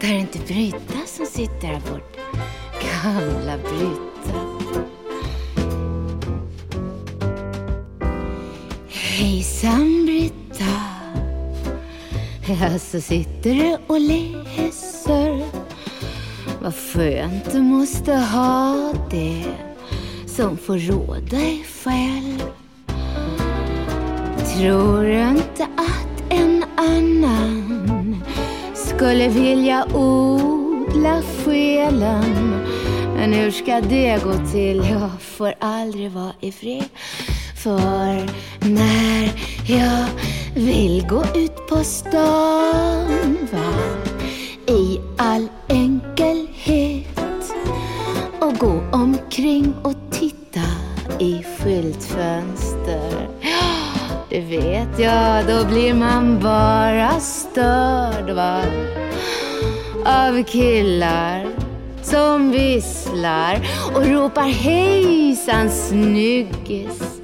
där är inte Britta som sitter här borta. Gamla Britta. Hejsan Britta. Ja, så sitter du och läser. Vad skönt du måste ha det som får råda dig själv. Tror du inte att en annan skulle vilja odla själen? Men hur ska det gå till? Jag får aldrig vara i fred. För när jag vill gå ut på stan va? i all Vet ja, då blir man bara störd va? Av killar som visslar och ropar hejsan snyggis.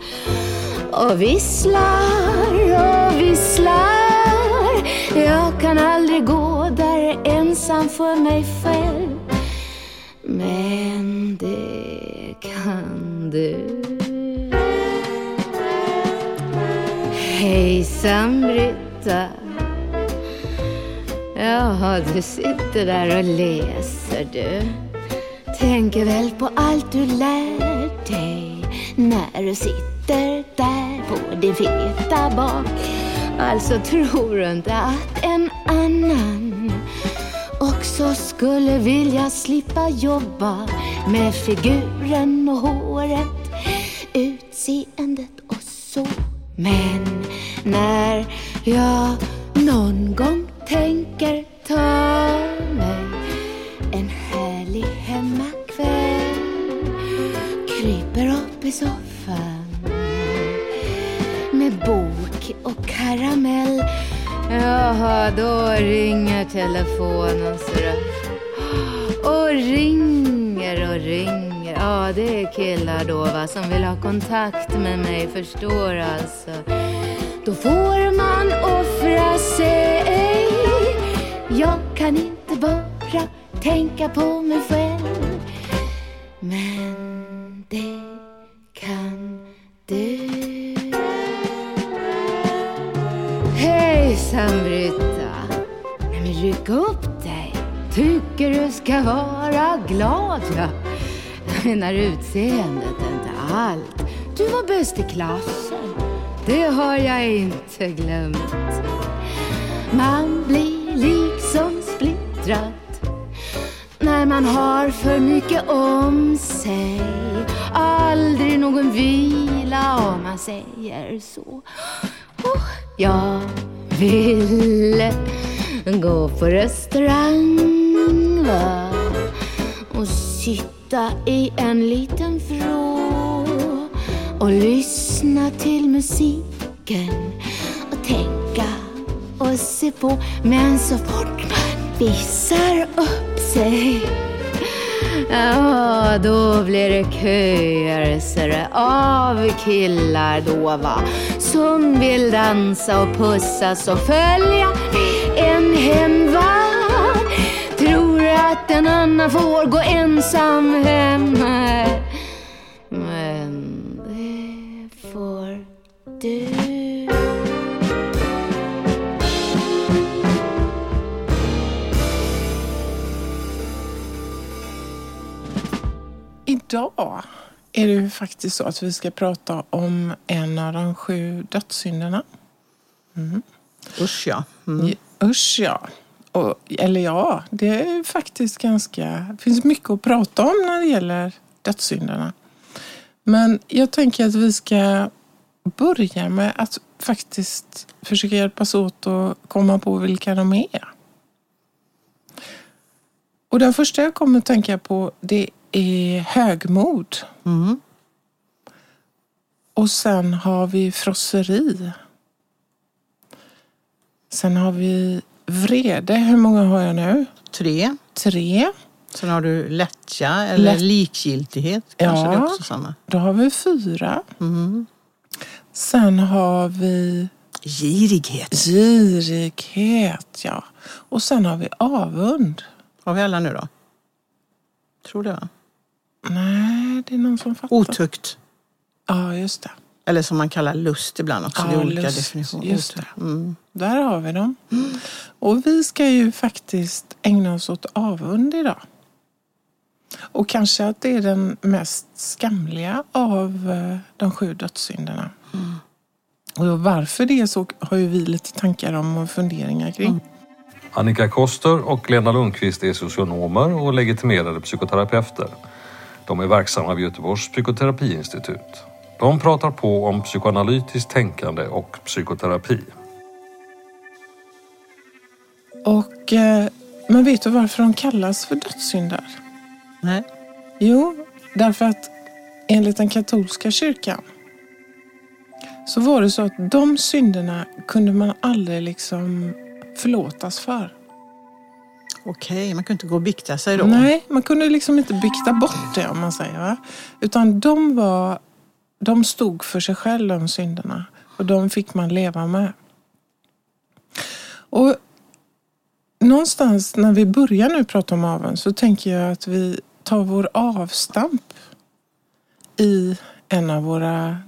Och visslar och visslar. Jag kan aldrig gå där ensam för mig själv. Men det kan du. Hejsan Britta. Jaha, du sitter där och läser du. Tänker väl på allt du lär dig när du sitter där på din feta bak. Alltså tror du inte att en annan också skulle vilja slippa jobba med figuren och håret, utseendet och så. Men när jag någon gång tänker ta mig en härlig hemmakväll kryper upp i soffan med bok och karamell Jaha, då ringer telefonen så du. Och ringer och ringer. Ja, det är killar då va, som vill ha kontakt med mig, förstår alltså. Då får man offra sig. Jag kan inte bara tänka på mig själv. Men det kan du. Hejsan Britta. Nej, men ryck upp dig. Tycker du ska vara glad. Ja. Jag menar utseendet är inte allt. Du var bäst i klassen. Det har jag inte glömt. Man blir liksom splittrad när man har för mycket om sig. Aldrig någon vila om man säger så. Oh, jag ville gå på restaurang va? och sitta i en liten vrå och lyssna till musiken och tänka och se på. Men så fort man visar upp sig Ja, då blir det köer ser det, av killar då va? Som vill dansa och pussas och följa en hem va Tror att en annan får gå ensam hem Idag är det ju faktiskt så att vi ska prata om en av de sju dödssynderna. Usch ja. Mm. Usch ja. Och, eller ja, det är faktiskt ganska... Det finns mycket att prata om när det gäller dödssynderna. Men jag tänker att vi ska börja med att faktiskt försöka hjälpas åt att komma på vilka de är. Och den första jag kommer att tänka på det är högmod. Mm. Och sen har vi frosseri. Sen har vi vrede. Hur många har jag nu? Tre. Tre. Sen har du lättja eller Lätt- likgiltighet. Kanske Ja. det är också samma. Då har vi fyra. Mm. Sen har vi Girighet. Girighet, ja. Och sen har vi avund. Har vi alla nu då? Tror det va? Nej, det är någon som fattar. Otukt. Ja, just det. Eller som man kallar lust ibland också. Ja, det är olika lust. definitioner. Just det. Mm. Där har vi dem. Och vi ska ju faktiskt ägna oss åt avund idag. Och kanske att det är den mest skamliga av eh, de sju dödssynderna. Och varför det så har ju vi lite tankar om och funderingar kring. Annika Koster och Lena Lundqvist är socionomer och legitimerade psykoterapeuter. De är verksamma vid Göteborgs psykoterapiinstitut. De pratar på om psykoanalytiskt tänkande och psykoterapi. Och, eh, men vet du varför de kallas för dödssynder? Nej. Jo, därför att enligt den katolska kyrkan så var det så att de synderna kunde man aldrig liksom förlåtas för. Okej, man kunde inte gå och bikta sig då? Nej, man kunde liksom inte bikta bort det om man säger. Va? Utan de, var, de stod för sig själva, de synderna. Och de fick man leva med. Och någonstans när vi börjar nu prata om avund så tänker jag att vi tar vår avstamp i en av våra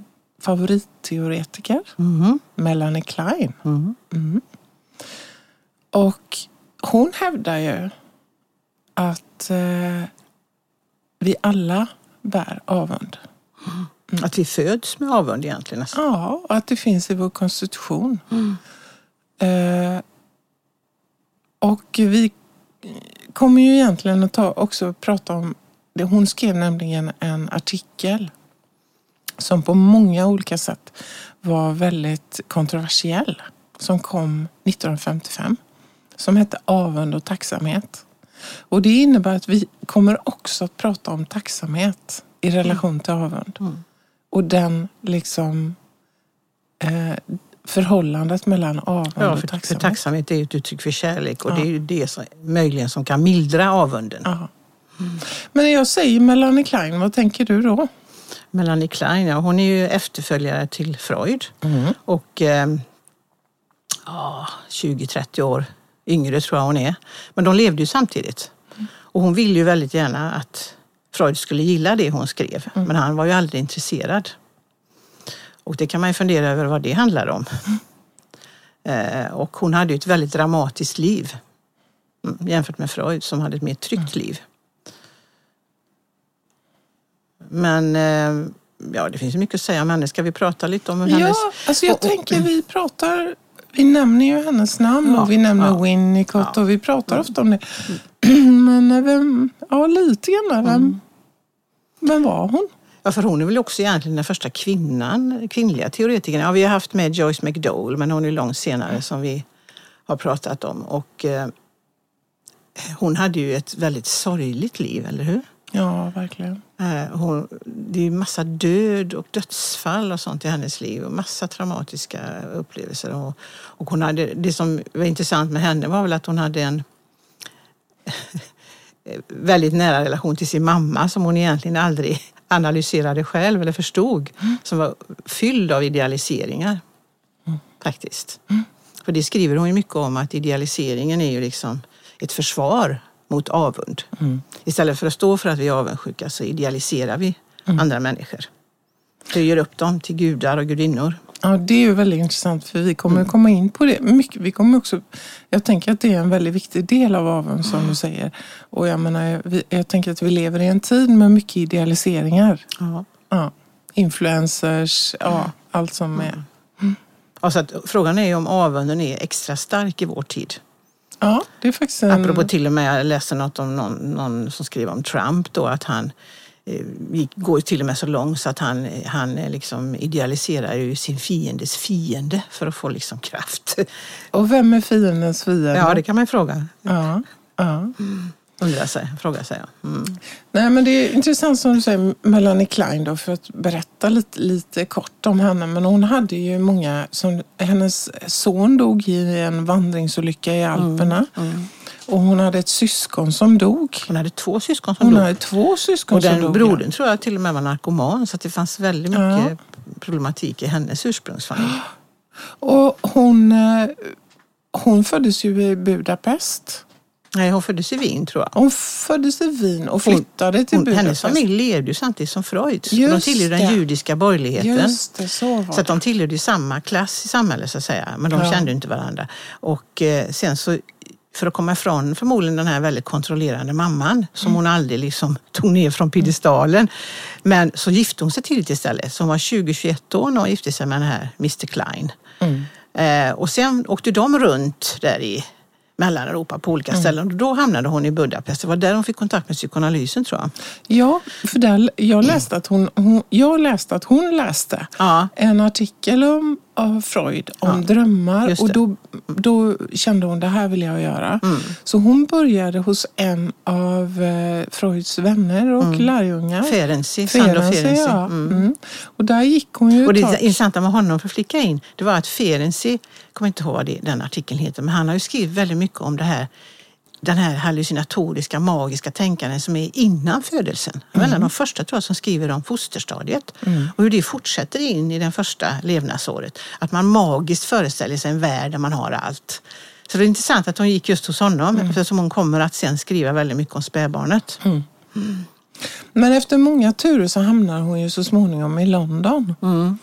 favoritteoretiker, Mhm. Melanie Klein. Mhm. Mm. Och hon hävdar ju att eh, vi alla bär avund. Att vi föds med avund egentligen. Alltså. Ja, och att det finns i vår konstitution. Eh, och vi kommer ju egentligen att ta, också prata om det. Hon skrev nämligen en artikel som på många olika sätt var väldigt kontroversiell. Som kom 1955. Som hette Avund och tacksamhet. Och det innebär att vi kommer också att prata om tacksamhet i relation till avund. Och den liksom eh, förhållandet mellan avund Ja, och för, för tacksamhet. tacksamhet är ju ett uttryck för kärlek och Ja. det är ju det som möjligen som kan mildra avunden. Ja. Men när jag säger Melanie Klein, vad tänker du då? Melanie Klein, ja, hon är ju efterföljare till Freud och eh, ja, 20-30 år yngre tror jag hon är. Men de levde ju samtidigt. Och hon ville ju väldigt gärna att Freud skulle gilla det hon skrev, men han var ju aldrig intresserad. Och det kan man ju fundera över vad det handlar om. Eh, och hon hade ju ett väldigt dramatiskt liv mm, jämfört med Freud som hade ett mer tryggt liv. Men eh, ja, det finns mycket att säga om henne. Ska vi prata lite om hennes... Ja, alltså jag och- och- tänker vi pratar, vi nämner ju hennes namn Ja, och vi nämner ja. Winnicott Ja. och vi pratar ofta om det. Men eh, vem, ja lite grann, vem, Mm. vem var hon? Ja, för hon är väl också egentligen den första kvinnan, kvinnliga teoretikern. Ja, vi har haft med Joyce McDowell, men hon är långt senare som vi har pratat om. Och eh, hon hade ju ett väldigt sorgligt liv, eller hur? Ja, verkligen. Eh, hon, det är massa död och dödsfall och sånt i hennes liv och massa traumatiska upplevelser. Och, och hon hade, det som var intressant med henne var väl att hon hade en väldigt nära relation till sin mamma som hon egentligen aldrig analyserade själv eller förstod. Som var fylld av idealiseringar. Faktiskt. För det skriver hon ju mycket om att idealiseringen är ju liksom ett försvar mot avund. Istället för att stå för att vi är avundsjuka så idealiserar vi andra människor. Höjer upp dem till gudar och gudinnor. Ja, det är ju väldigt intressant för vi kommer att komma in på det mycket. Vi kommer också, jag tänker att det är en väldigt viktig del av avund som du säger. Och jag menar, vi, jag tänker att vi lever i en tid med mycket idealiseringar. Ja. Ja, influencers, ja, allt som är. Alltså att, frågan är ju om avunden är extra stark i vår tid. Ja, det är faktiskt en... Apropå till och med, jag läste något om någon, någon som skrev om Trump då, att han eh, gick, går till och med så långt så att han, han eh, liksom idealiserar ju sin fiendes fiende för att få liksom kraft. Och vem är fiendens fiende? Ja, det kan man ju fråga. ja, ja. Undra sig, fråga sig. Ja. Mm. Nej, men det är intressant som du säger, Melanie Klein då, för att berätta lite, lite kort om henne. Men hon hade ju många, som, hennes son dog i en vandringsolycka i Alperna. Och hon hade ett syskon som dog. Hon hade två syskon som Hon dog. hade två syskon Och som den dog. brodern tror jag till och med var narkoman så att det fanns väldigt Ja. mycket problematik i hennes ursprungsfamilj. Och hon, eh, hon föddes ju i Budapest. Nej, hon föddes i Wien tror jag. Hon föddes i Wien och flyttade till Hon, Budapest. hennes familj levde ju samtidigt som Freuds. De tillhörde den judiska borgerligheten. Just det, så var Så att de tillhörde samma klass i samhället så att säga. Men de Ja. kände inte varandra. Och eh, sen så för att komma ifrån förmodligen den här väldigt kontrollerande mamman som Mm. hon aldrig liksom tog ner från piedestalen. Men så gifte hon sig tidigt istället. Så hon var 20-21 år när hon gifte sig med den här Mr Klein. Mm. Eh, och sen åkte de runt där i Mellaneuropa på Mm. olika ställen. Och då hamnade hon i Budapest. Det var där hon fick kontakt med psykoanalysen tror jag. Ja, för där, jag, läste att hon, hon, jag läste att hon läste Ja. en artikel om, av Freud om drömmar just och då, då kände hon det här vill jag göra. Mm. Så hon började hos en av eh, Freuds vänner och lärjungar. Ferenczi, Sandro Ferenczi, ja. Mm. Mm. Och där gick hon ju Och det tag. intressanta med honom, för att flika in, det var att Ferenczi, jag kommer inte ihåg vad det, den artikeln heter, men han har ju skrivit väldigt mycket om det här den här hallucinatoriska, magiska tänkandet som är innan födelsen. En av de första tror jag, som skriver om fosterstadiet och hur det fortsätter in i det första levnadsåret. Att man magiskt föreställer sig en värld där man har allt. Så det är intressant att hon gick just hos honom eftersom hon kommer att sen skriva väldigt mycket om spädbarnet. Men efter många turer så hamnar hon ju så småningom i London. Mm.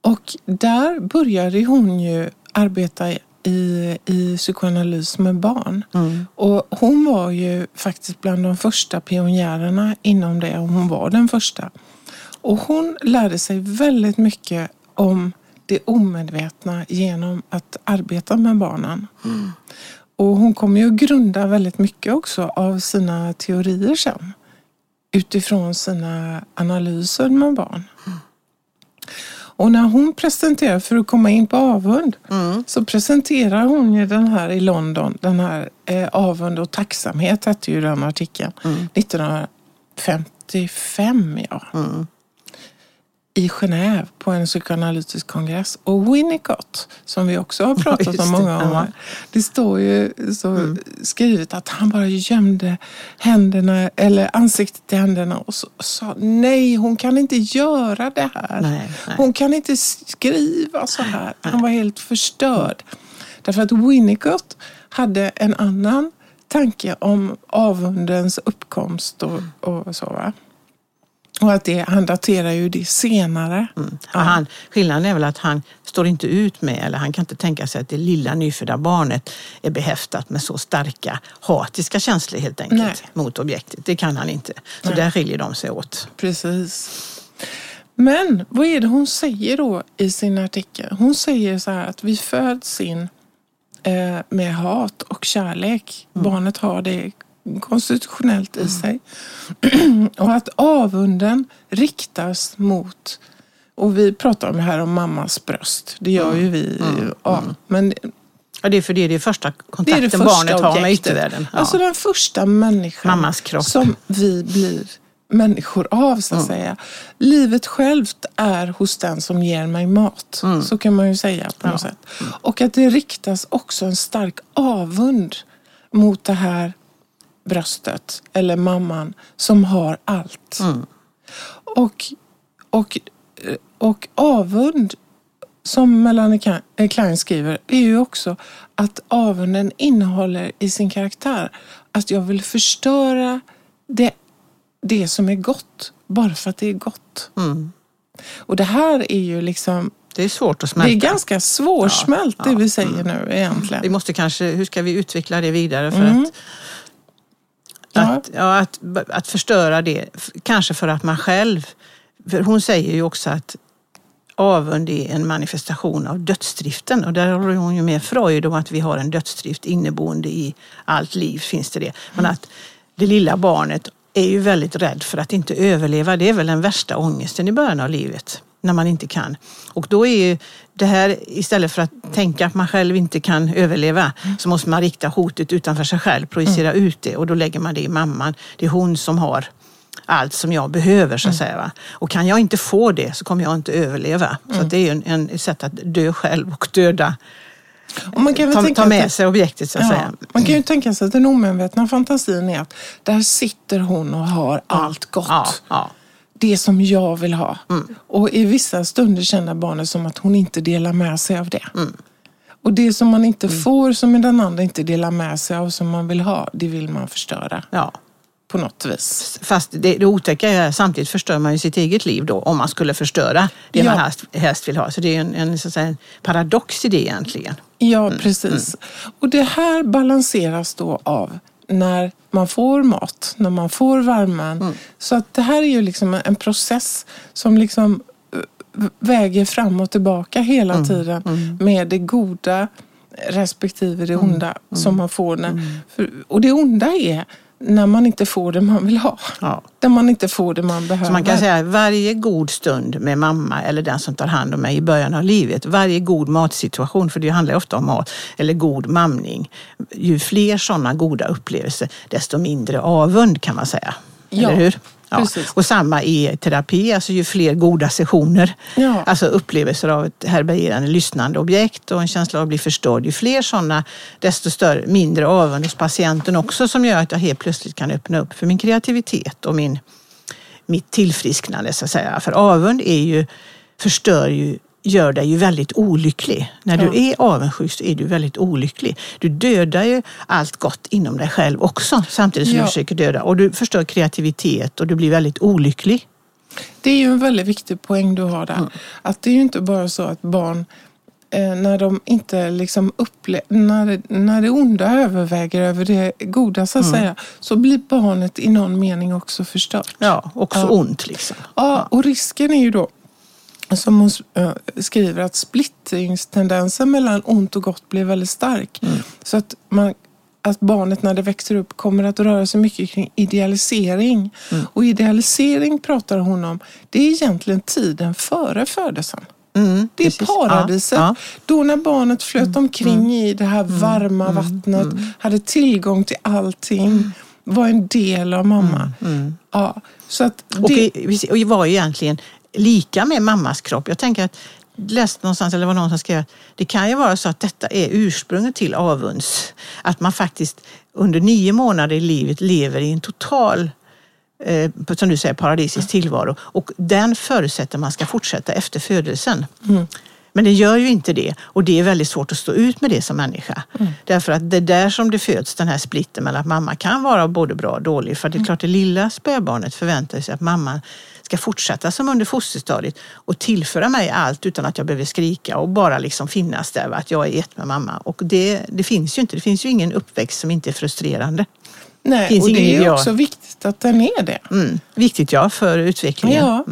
Och där började hon ju arbeta i, i psykoanalys med barn. Mm. Och hon var ju faktiskt bland de första pionjärerna inom det. Och hon var den första. Och hon lärde sig väldigt mycket om det omedvetna genom att arbeta med barnen. Och hon kommer ju att grunda väldigt mycket också av sina teorier sen utifrån sina analyser med barn. Och när hon presenterar, för att komma in på avund, så presenterar hon ju den här i London, den här eh, avund och tacksamhet hette ju den artikeln, 1955 ja. I Genève på en psykoanalytisk kongress. Och Winnicott, som vi också har pratat just om många ja. gånger. Det står ju så skrivet att han bara gömde händerna eller ansiktet i händerna och så, sa nej, hon kan inte göra det här. Nej, nej. Hon kan inte skriva så här. Han var helt förstörd. Därför att Winnicott hade en annan tanke om avundens uppkomst och, och så. Va? Och att det, han daterar ju det senare. Ja. Han, skillnaden är väl att han står inte ut med, eller han kan inte tänka sig att det lilla nyfödda barnet är behäftat med så starka hatiska känslor helt enkelt Nej. mot objektet. Det kan han inte. Så där skiljer de sig åt. Precis. Men vad är det hon säger då i sin artikel? Hon säger så här att vi föds in eh, med hat och kärlek. Barnet har det konstitutionellt i sig. och att avunden riktas mot, och vi pratar om här om mammas bröst. Det gör ju vi. Ja, men Ja, det är för det är det första det kontakten det första barnet har med yttervärlden. Ja. Alltså den första människan Mammas kropp. som vi blir människor av så att säga. Livet självt är hos den som ger mig mat. Mm. Så kan man ju säga på något sätt. Och att det riktas också en stark avund mot det här bröstet eller mamman som har allt. Mm. Och, och, och avund som Melanie Ka- Klein skriver, är ju också att avunden innehåller i sin karaktär att jag vill förstöra det, det som är gott bara för att det är gott. Mm. Och det här är ju liksom, Det är svårt att det smälta. är ganska svårsmält Ja, det ja, vi säger nu egentligen. Vi måste kanske, hur ska vi utveckla det vidare? För Mm. att. Att, ja, att, att förstöra det, kanske för att man själv... För hon säger ju också att avund är en manifestation av dödsdriften och där håller hon ju med Freud om att vi har en dödsdrift inneboende i allt liv. finns det det. Men att det lilla barnet är ju väldigt rädd för att inte överleva. Det är väl den värsta ångesten i början av livet, när man inte kan. Och då är det här, istället för att tänka att man själv inte kan överleva, så måste man rikta hotet utanför sig själv, projicera ut det och då lägger man det i mamman. Det är hon som har allt som jag behöver så att säga. Va? Och kan jag inte få det så kommer jag inte överleva. Så att det är ju en, en, ett sätt att dö själv och döda, Och man kan ta, tänka ta med att- sig objektet så att Ja, säga. man kan ju tänka sig att den omedvetna fantasin är att där sitter hon och har allt gott. Ja, ja. Det som jag vill ha. Mm. Och i vissa stunder känner barnet som att hon inte delar med sig av det. Mm. Och det som man inte får, som den andra inte delar med sig av, som man vill ha, det vill man förstöra Ja. på något vis. Fast det, det otäcka är att samtidigt förstör man ju sitt eget liv då om man skulle förstöra det Ja. man helst, helst vill ha. Så det är en, en, säga, en paradox i det egentligen. Ja, precis. Och det här balanseras då av när man får mat, när man får värmen. Så att det här är ju liksom en process som liksom eh, väger fram och tillbaka hela tiden med det goda respektive det onda som man får. När, för, och det onda är när man inte får det man vill ha. Ja. När man inte får det man behöver. Så man kan säga att varje god stund med mamma eller den som tar hand om mig i början av livet, varje god matsituation, för det handlar ofta om mat, eller god mamning. Ju fler sådana goda upplevelser, desto mindre avund kan man säga. Ja, eller hur? Ja. Och samma i terapi, alltså ju fler goda sessioner, Ja. alltså upplevelser av ett härbärgerande lyssnande objekt och en känsla av att bli förstådd. Ju fler sådana, desto större, mindre avund hos patienten också som gör att jag helt plötsligt kan öppna upp för min kreativitet och min, mitt tillfrisknande så att säga. För avund är ju, förstör ju gör dig ju väldigt olycklig. När du Ja. är avundsjuk så är du väldigt olycklig. Du dödar ju allt gott inom dig själv också samtidigt som Ja. du försöker döda. Och du förstör kreativitet och du blir väldigt olycklig. Det är ju en väldigt viktig poäng du har där. Mm. Att det är ju inte bara så att barn eh, när de inte liksom upple- när, när det onda överväger över det goda så att Mm. säga, så blir barnet i någon mening också förstört. Ja, också Ja. ont liksom. Ja, och risken är ju då, som hon skriver, att splittringstendensen mellan ont och gott blir väldigt stark. Mm. Så att, man, att barnet när det växer upp kommer att röra sig mycket kring idealisering. Mm. Och idealisering pratar hon om, det är egentligen tiden före födelsen. Mm, Det är precis. paradiset. Ja, Mm. Då när barnet flöt omkring i det här varma vattnet, hade tillgång till allting, var en del av mamma. Ja, så att ja. Och, det, i- och var ju egentligen lika med mammas kropp. Jag tänker att läste någonstans, eller var någon som skrev att det kan ju vara så att detta är ursprunget till avunds. Att man faktiskt under nio månader i livet lever i en total eh, som du säger, paradisisk tillvaro. Och den förutsätter man ska fortsätta efter födelsen. Mm. Men det gör ju inte det och det är väldigt svårt att stå ut med det som människa. Därför att det är där som det föds den här splitten mellan att mamma kan vara både bra och dålig. För det är klart det lilla spädbarnet förväntar sig att mamma ska fortsätta som under fosterstadiet och tillföra mig allt utan att jag behöver skrika och bara liksom finnas där, att jag är ett med mamma. Och det, det finns ju inte. Det finns ju ingen uppväxt som inte är frustrerande. nej, och det är också viktigt att den är det. Mm. Viktigt ja, för utvecklingen. Ja.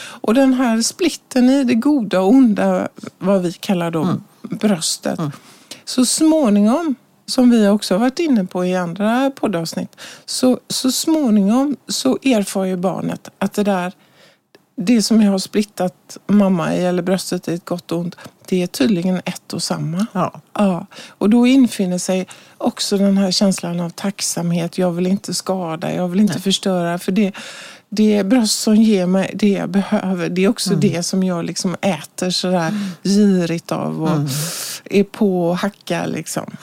Och den här splitten i det goda och onda, vad vi kallar då Mm. bröstet. Så småningom, som vi också har varit inne på i andra poddavsnitt, så, så småningom så erfar ju barnet att det där, det som jag har splittat mamma i eller bröstet i ett gott och ont, det är tydligen ett och samma. Ja. Ja, och då infinner sig också den här känslan av tacksamhet. Jag vill inte skada, jag vill inte förstöra. För det, det är bröst som ger mig det jag behöver. Det är också det som jag liksom äter sådär girigt av och är på och hackar. Liksom.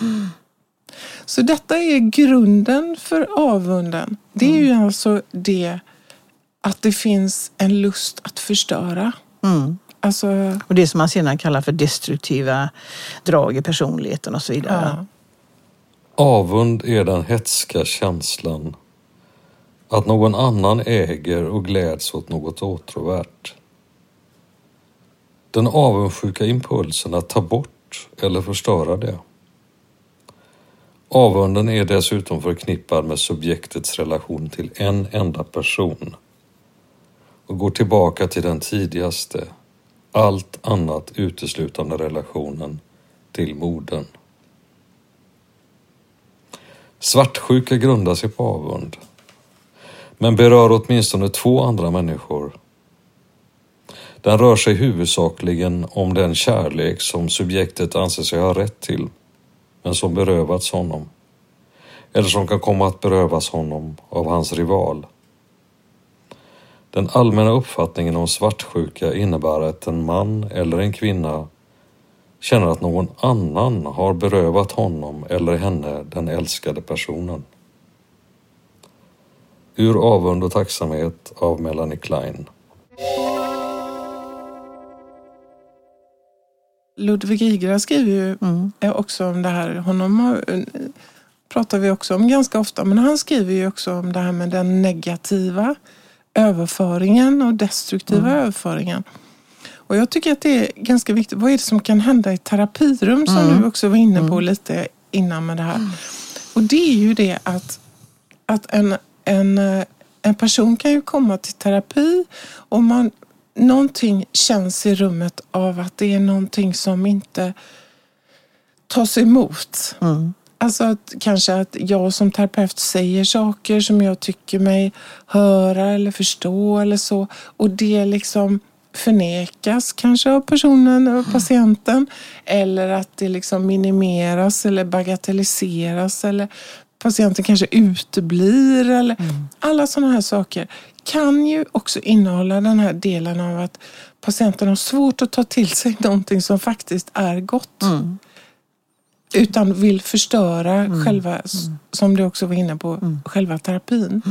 Så detta är grunden för avunden. Det är ju alltså det att det finns en lust att förstöra. Mm. Alltså, Och det som man sedan kallar för destruktiva drag i personligheten och så vidare. ja. Avund är den hetska känslan att någon annan äger och gläds åt något åtråvärt. Den avundsjuka impulsen att ta bort eller förstöra det. Avunden är dessutom förknippad med subjektets relation till en enda person och går tillbaka till den tidigaste, allt annat uteslutande relationen till modern. Svartsjuka grundar sig på avund, men berör åtminstone två andra människor. Den rör sig huvudsakligen om den kärlek som subjektet anser sig ha rätt till, men som berövats honom. Eller som kan komma att berövas honom av hans rival. Den allmänna uppfattningen om svartsjuka innebär att en man eller en kvinna känner att någon annan har berövat honom eller henne den älskade personen. Ur avund och tacksamhet av Melanie Klein. Ludvig Igra skriver ju Mm. också om det här. Honom har, eh, pratar vi också om ganska ofta. Men han skriver ju också om det här med den negativa överföringen och destruktiva Mm. överföringen. Och jag tycker att det är ganska viktigt. Vad är det som kan hända i terapirum som Mm. du också var inne på lite innan med det här. Och det är ju det att, att en, en, eh, en person kan ju komma till terapi och man, någonting känns i rummet av att det är någonting som inte tas emot. Mm. Alltså att kanske att jag som terapeut säger saker som jag tycker mig höra eller förstå eller så. Och det liksom förnekas kanske av personen, av patienten. Eller att det liksom minimeras eller bagatelliseras. Eller patienten kanske uteblir. Eller Alla sådana här saker kan ju också innehålla den här delen av att patienten har svårt att ta till sig någonting som faktiskt är gott. Mm. Utan vill förstöra själva, s- som du också var inne på, själva terapin.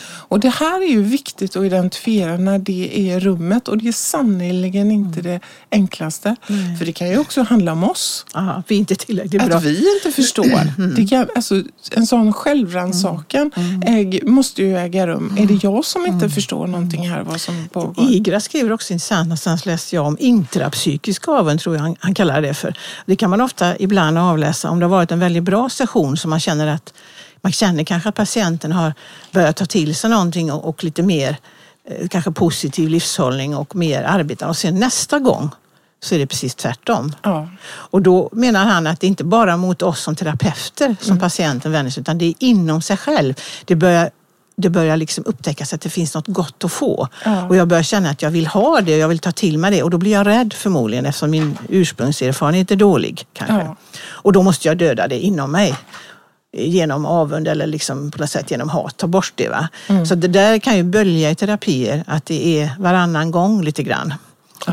Och det här är ju viktigt att identifiera när det är rummet och det är sannerligen inte det enklaste. För det kan ju också handla om oss. Aha, vi är inte tillräckligt bra. Att vi inte förstår. Det kan, alltså, en sån självrannsakan äg, måste ju äga rum. Är det jag som inte förstår någonting här vad som pågår? Igra skriver också intressant, någonstans läste jag om intrapsykisk avund, tror jag han, han kallar det för. Det kan man ofta ibland avläsa om det har varit en väldigt bra session som man känner att man känner kanske att patienten har börjat ta till sig någonting och, och lite mer eh, kanske positiv livshållning och mer arbete. Och sen nästa gång så är det precis tvärtom. Ja. Och då menar han att det inte bara mot oss som terapeuter som patienten vänder sig utan det är inom sig själv. Det börjar, det börjar liksom upptäckas att det finns något gott att få. Ja. Och jag börjar känna att jag vill ha det och jag vill ta till mig det. Och då blir jag rädd förmodligen eftersom min ursprungserfarenhet är dålig. Kanske. Ja. Och då måste jag döda det inom mig. Genom avund eller liksom på något sätt genom hat. Ta bort det. Va? Så det där kan ju bölja i terapier. Att det är varannan gång lite grann.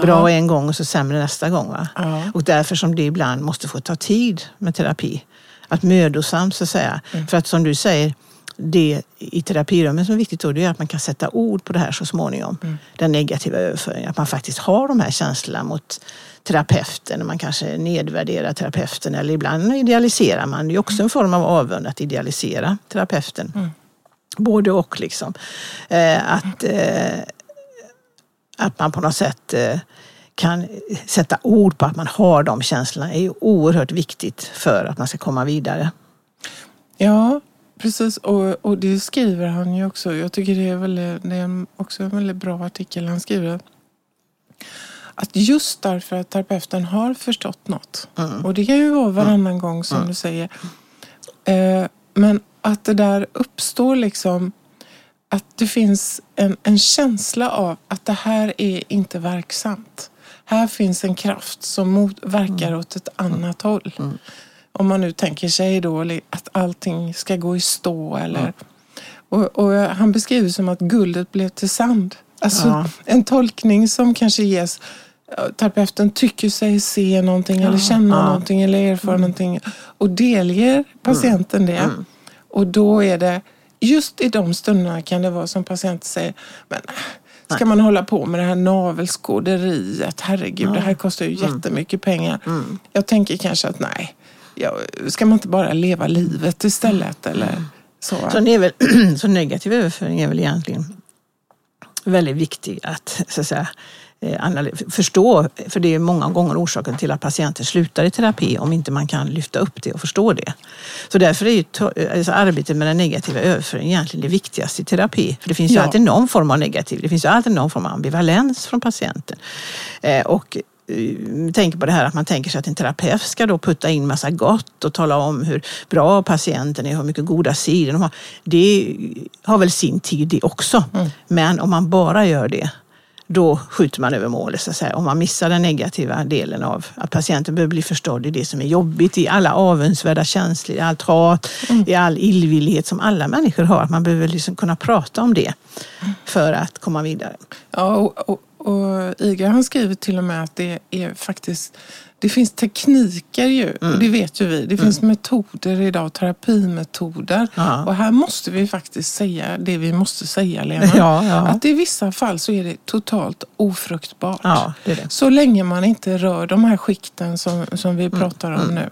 Bra en gång och så sämre nästa gång. Va? Ja. Och därför som det ibland måste få ta tid med terapi. Att mödosamt så att säga. För att som du säger, det i terapirummet som är viktigt då, det är att man kan sätta ord på det här så småningom. Den negativa överföringen. Att man faktiskt har de här känslorna mot terapeuten. Man kanske nedvärderar terapeuten eller ibland idealiserar man. Det är också en form av avund att idealisera terapeuten. Både och liksom. Eh, att, eh, att man på något sätt eh, kan sätta ord på att man har de känslorna är ju oerhört viktigt för att man ska komma vidare. Ja, precis. Och, och det skriver han ju också. Jag tycker det är, väldigt, det är också en väldigt bra artikel han skriver. Att just därför att terapeuten har förstått något. Och det kan ju vara varannan gång som du säger. Eh, men att det där uppstår liksom att det finns en, en känsla av att det här är inte verksamt. Här finns en kraft som mot, verkar åt ett annat håll. Om man nu tänker sig då att allting ska gå i stå eller... Och, och han beskriver som att guldet blev till sand. Alltså Ja. en tolkning som kanske ges ja, Terapeuten tycker sig se någonting eller känna ja. någonting eller erfara någonting och delger patienten det. Och då är det, just i de stunderna kan det vara som patienten säger, men ska man hålla på med det här navelskåderiet? Herregud, det här kostar ju jättemycket pengar. Jag tänker kanske att nej, ja, ska man inte bara leva livet istället? Eller så. Så, det är väl, så negativ överföring är väl egentligen väldigt viktig att, så att säga, eh, förstå. För det är många gånger orsaken till att patienter slutar i terapi om inte man kan lyfta upp det och förstå det. Så därför är ju alltså arbetet med den negativa överföringen egentligen det viktigaste i terapi. För det finns ju Ja. alltid någon form av negativ, det finns ju alltid någon form av ambivalens från patienten. Eh, och tänker på det här att man tänker sig att en terapeut ska då putta in massa gott och tala om hur bra patienten är, hur mycket goda sidor de har. Det har väl sin tid det också. Men om man bara gör det, då skjuter man över målet så att säga. Om man missar den negativa delen av att patienten behöver bli förstådd i det som är jobbigt, i alla avundsvärda känslor, i allt hat, i all illvillighet som alla människor har. Att man behöver liksom kunna prata om det för att komma vidare. Ja, och, och, och Iga han skriver till och med att det är faktiskt det finns tekniker ju, och det vet ju vi. Det finns metoder idag, terapimetoder. Ja. Och här måste vi faktiskt säga det vi måste säga, Lena. Ja, ja. Att i vissa fall så är det totalt ofruktbart. Det det. Så länge man inte rör de här skikten som, som vi pratar om nu.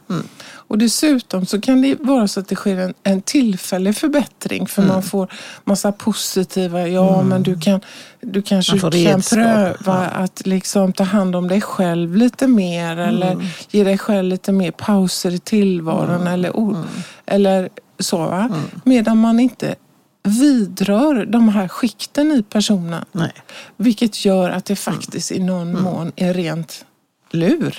Och dessutom så kan det vara så att det sker en, en tillfällig förbättring för man får massa positiva, ja men du kan du kanske kan redskap, pröva att liksom ta hand om dig själv lite mer eller ge dig själv lite mer pauser i tillvaron eller, o- eller så. Va? Medan man inte vidrör de här skikten i personen. Nej. Vilket gör att det faktiskt i någon mån är rent lur.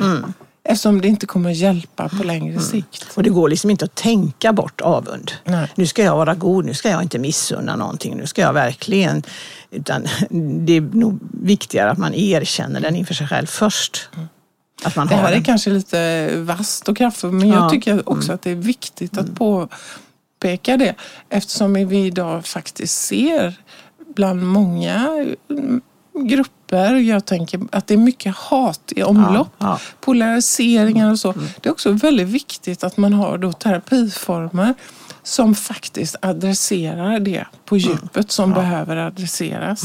Eftersom det inte kommer att hjälpa på längre sikt. Och det går liksom inte att tänka bort avund. Nej. Nu ska jag vara god, nu ska jag inte missunna någonting, nu ska jag verkligen... Utan det är nog viktigare att man erkänner den inför sig själv först. Att man Det här är den. kanske lite vasst och kraftfullt men jag Ja. tycker också att det är viktigt att påpeka det eftersom vi idag faktiskt ser bland många mm, grupper, jag tänker att det är mycket hat i omlopp, Ja, ja. polariseringar och så. Det är också väldigt viktigt att man har då terapiformer som faktiskt adresserar det på djupet som behöver adresseras.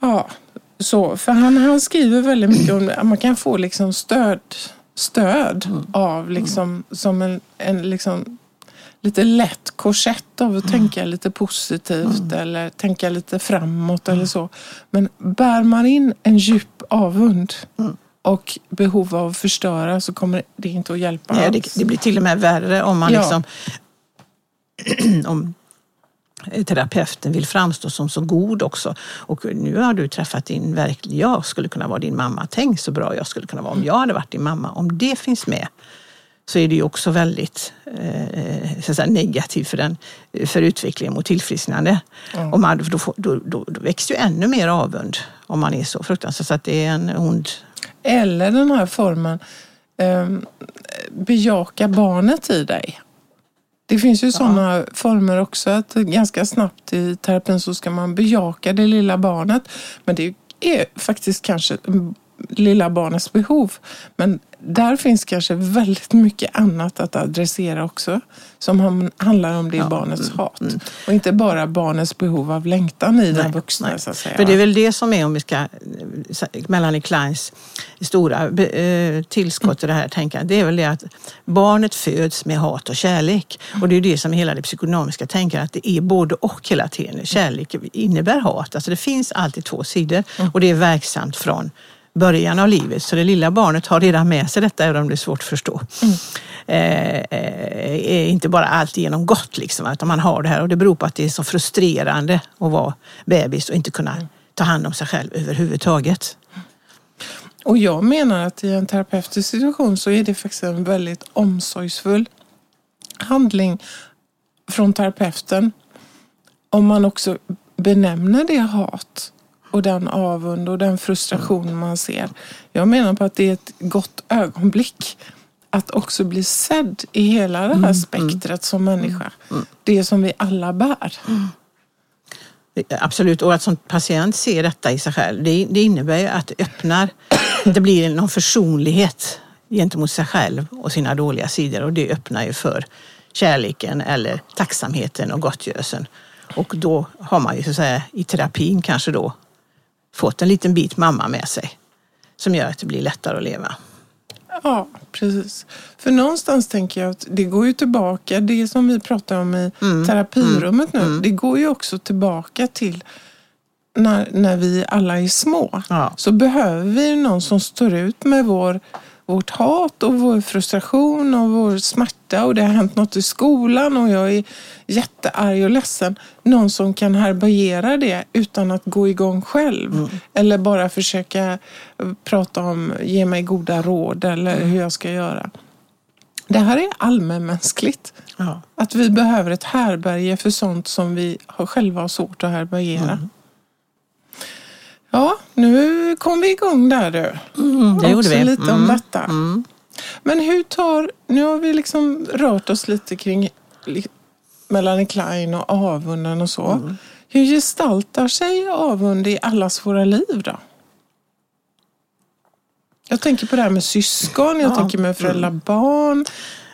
Ja, så, för han, han skriver väldigt mycket om att man kan få liksom stöd, stöd av liksom, som en, en liksom, lite lätt korsett av att tänka lite positivt eller tänka lite framåt eller så. Men bär man in en djup avund och behov av att förstöra så kommer det inte att hjälpa Nej, det, det blir till och med värre om man Ja. liksom... om terapeuten vill framstå som så god också. Och nu har du träffat din verklig, jag skulle kunna vara din mamma. Tänk så bra jag skulle kunna vara om jag hade varit din mamma. Om det finns med så är det ju också väldigt eh, säga, negativt för, den, för utvecklingen mot tillfrisknande. Och man, då, då, då, då växer ju ännu mer avund om man är så fruktansvärt. Så att det är en ond... Eller den här formen, eh, bejaka barnet i dig. Det finns ju sådana former också att ganska snabbt i terapin så ska man bejaka det lilla barnet. Men det är faktiskt kanske mm, lilla barnets behov. Men där finns kanske väldigt mycket annat att adressera också. Som handlar om det Ja, barnets hat. Och inte bara barnets behov av längtan i den vuxna nej. så att säga. För det är väl det som är, om vi ska, Melanie Kleins stora eh, tillskott till det här tänkandet, det är väl det att barnet föds med hat och kärlek. Och det är det som är hela det psykonomiska tänkandet, att det är både och hela tiden. Kärlek innebär hat, alltså det finns alltid två sidor och det är verksamt från början av livet. Så det lilla barnet har redan med sig detta, även om det är svårt att förstå. Eh, eh, är inte bara allt igenom gott, liksom, utan man har det här och det beror på att det är så frustrerande att vara bebis och inte kunna ta hand om sig själv överhuvudtaget. Och jag menar att i en terapeutisk situation så är det faktiskt en väldigt omsorgsfull handling från terapeuten. Om man också benämner det hat och den avund och den frustration man ser. Jag menar på att det är ett gott ögonblick att också bli sedd i hela det här spektret som människa. Det som vi alla bär. Absolut, och att som patient se detta i sig själv, det, det innebär ju att det öppnar, det blir någon försonlighet gentemot sig själv och sina dåliga sidor och det öppnar ju för kärleken eller tacksamheten och gottgörelsen. Och då har man ju så att säga i terapin kanske då fått en liten bit mamma med sig som gör att det blir lättare att leva. Ja, precis. För någonstans tänker jag att det går ju tillbaka, det som vi pratar om i terapirummet nu, det går ju också tillbaka till när, när vi alla är små. Ja. Så behöver vi någon som står ut med vår, vårt hat och vår frustration och vår smärta och det har hänt något i skolan och jag är jättearg och ledsen. Någon som kan härbärgera det utan att gå igång själv. Eller bara försöka prata om, ge mig goda råd eller hur jag ska göra. Det här är allmänmänskligt. Ja. Att vi behöver ett härberge för sånt som vi själva har svårt att härbärgera. Ja, nu kom vi igång där du. Mm, det gjorde vi. lite om Mm, detta. Men hur tar, nu har vi liksom rört oss lite kring Melanie Klein och avunden och så. Mm. Hur gestaltar sig avund i allas våra liv då? Jag tänker på det här med syskon, jag Ja. tänker med föräldrar-barn.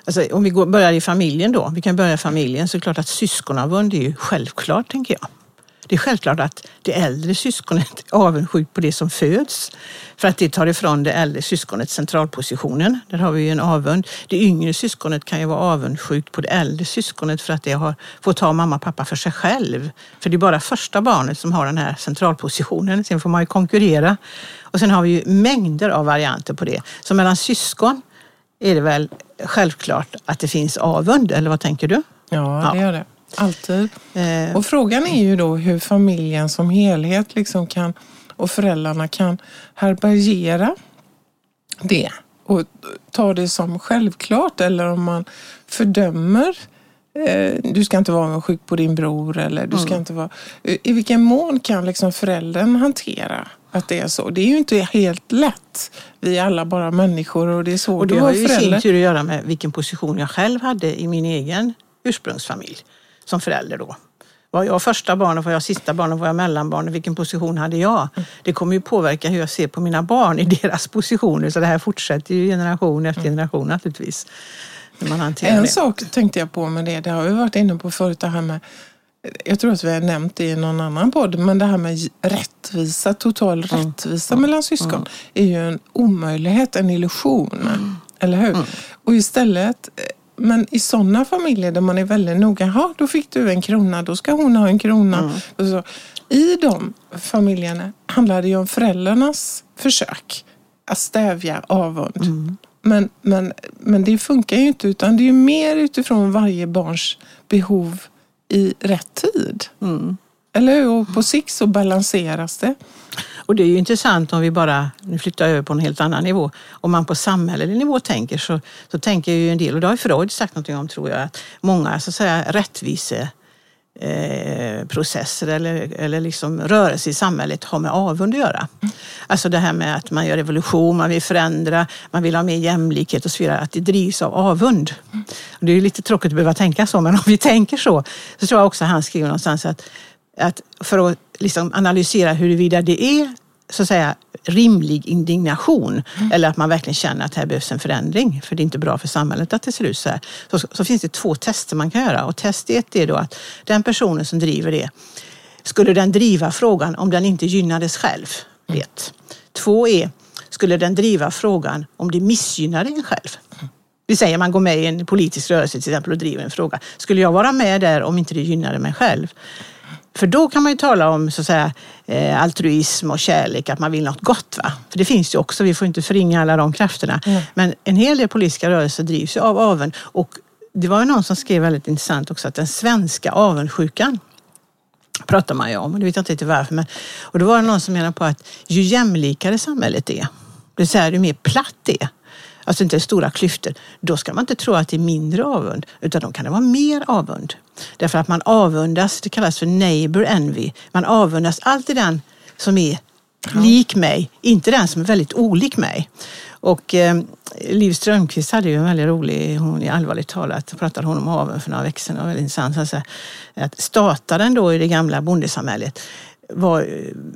Alltså, om vi går, börjar i familjen då, vi kan börja i familjen, så är det klart att syskonavund är ju självklart, tänker jag. Det är självklart att det äldre syskonet är avundsjukt på det som föds. För att det tar ifrån det äldre syskonet centralpositionen. Där har vi ju en avund. Det yngre syskonet kan ju vara avundsjukt på det äldre syskonet för att det har fått ta mamma och pappa för sig själv. För det är bara första barnet som har den här centralpositionen. Sen får man ju konkurrera. Och sen har vi ju mängder av varianter på det. Så mellan syskon är det väl självklart att det finns avund, eller vad tänker du? Ja, det gör det. Alltid. Eh, Och frågan är ju då hur familjen som helhet liksom kan, och föräldrarna kan härbärgera det och ta det som självklart eller om man fördömer eh, du ska inte vara avundsjuk på din bror eller du ska inte vara... I vilken mån kan liksom föräldern hantera att det är så? Det är ju inte helt lätt. Vi är alla bara människor och det är svårt och det har ju i sin tur att göra med vilken position jag själv hade i min egen ursprungsfamilj som förälder då. Var jag första barn och var jag sista barn och var jag mellanbarn och vilken position hade jag? Det kommer ju påverka hur jag ser på mina barn i deras positioner. Så det här fortsätter ju generation efter generation naturligtvis. En det. sak tänkte jag på med det, det har vi varit inne på förut, det här med jag tror att vi har nämnt det i någon annan podd, men det här med rättvisa, total rättvisa mellan syskon är ju en omöjlighet, en illusion. Eller hur? Och istället, men i sådana familjer där man är väldigt noga, ja då fick du en krona, då ska hon ha en krona. Så. I de familjerna handlar det ju om föräldrarnas försök att stävja avund. Men, men, men det funkar ju inte utan det är mer utifrån varje barns behov i rätt tid. Eller hur? Och på sikt så balanseras det. Och det är ju intressant om vi bara, nu flyttar jag över på en helt annan nivå, om man på samhällelig nivå tänker så, så tänker ju en del, och det har Freud sagt någonting om tror jag, att många så att säga rättvise eh, processer eller, eller liksom rörelse i samhället har med avund att göra. Alltså det här med att man gör revolution, man vill förändra, man vill ha mer jämlikhet och så vidare, att det drivs av avund. Och det är lite tråkigt att behöva tänka så, men om vi tänker så, så tror jag också han skriver någonstans att, att för att liksom analysera huruvida det är så att säga rimlig indignation eller att man verkligen känner att här behövs en förändring för det är inte bra för samhället att det ser ut så här. Så, så finns det två tester man kan göra och test ett är då att den personen som driver det, skulle den driva frågan om den inte gynnades själv? Vet. Två är, skulle den driva frågan om det missgynnade en själv? Vi säger man går med i en politisk rörelse till exempel och driver en fråga. Skulle jag vara med där om inte det gynnade mig själv? För då kan man ju tala om så att säga, eh, altruism och kärlek, att man vill något gott. Va? För det finns ju också, vi får inte förringa alla de krafterna. Men en hel del politiska rörelser drivs ju av avund. Och det var ju någon som skrev väldigt intressant också att den svenska avundsjukan pratar man ju om, och det vet jag inte riktigt varför. Men, och då var det någon som menade på att ju jämlikare samhället är, det vill säga ju mer platt det är, alltså inte stora klyftor, då ska man inte tro att det är mindre avund, utan då kan det vara mer avund. Därför att man avundas, det kallas för neighbor envy, man avundas alltid den som är lik mig, inte den som är väldigt olik mig. Och eh, Liv Strömquist hade ju en väldigt rolig, hon är allvarligt talat, pratade hon om avund för några veckor sedan, det var väldigt intressant. Sa att stataren då i det gamla bondesamhället var,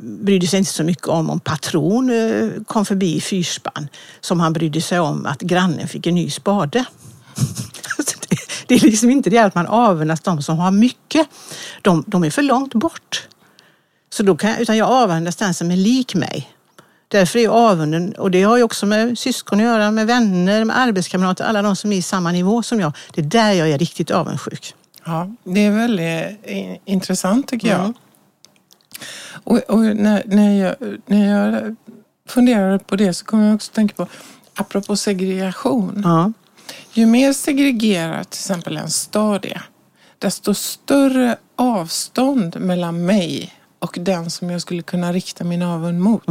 brydde sig inte så mycket om om patron eh, kom förbi i fyrspann som han brydde sig om att grannen fick en ny spade. Det, är liksom inte det att man avundas de som har mycket. De, de är för långt bort. Så då kan utan jag avundas den som är lik mig. Därför är avunden, och det har ju också med syskon att göra, med vänner, med arbetskamrater, alla de som är i samma nivå som jag. Det är där jag är riktigt avundsjuk. Ja, det är väldigt intressant tycker jag. Mm. Och, och när, när, jag, när jag funderar på det så kommer jag också tänka på, apropå segregation. Ja. Ju mer segregerad till exempel en stad är, desto större avstånd mellan mig och den som jag skulle kunna rikta min avund mot.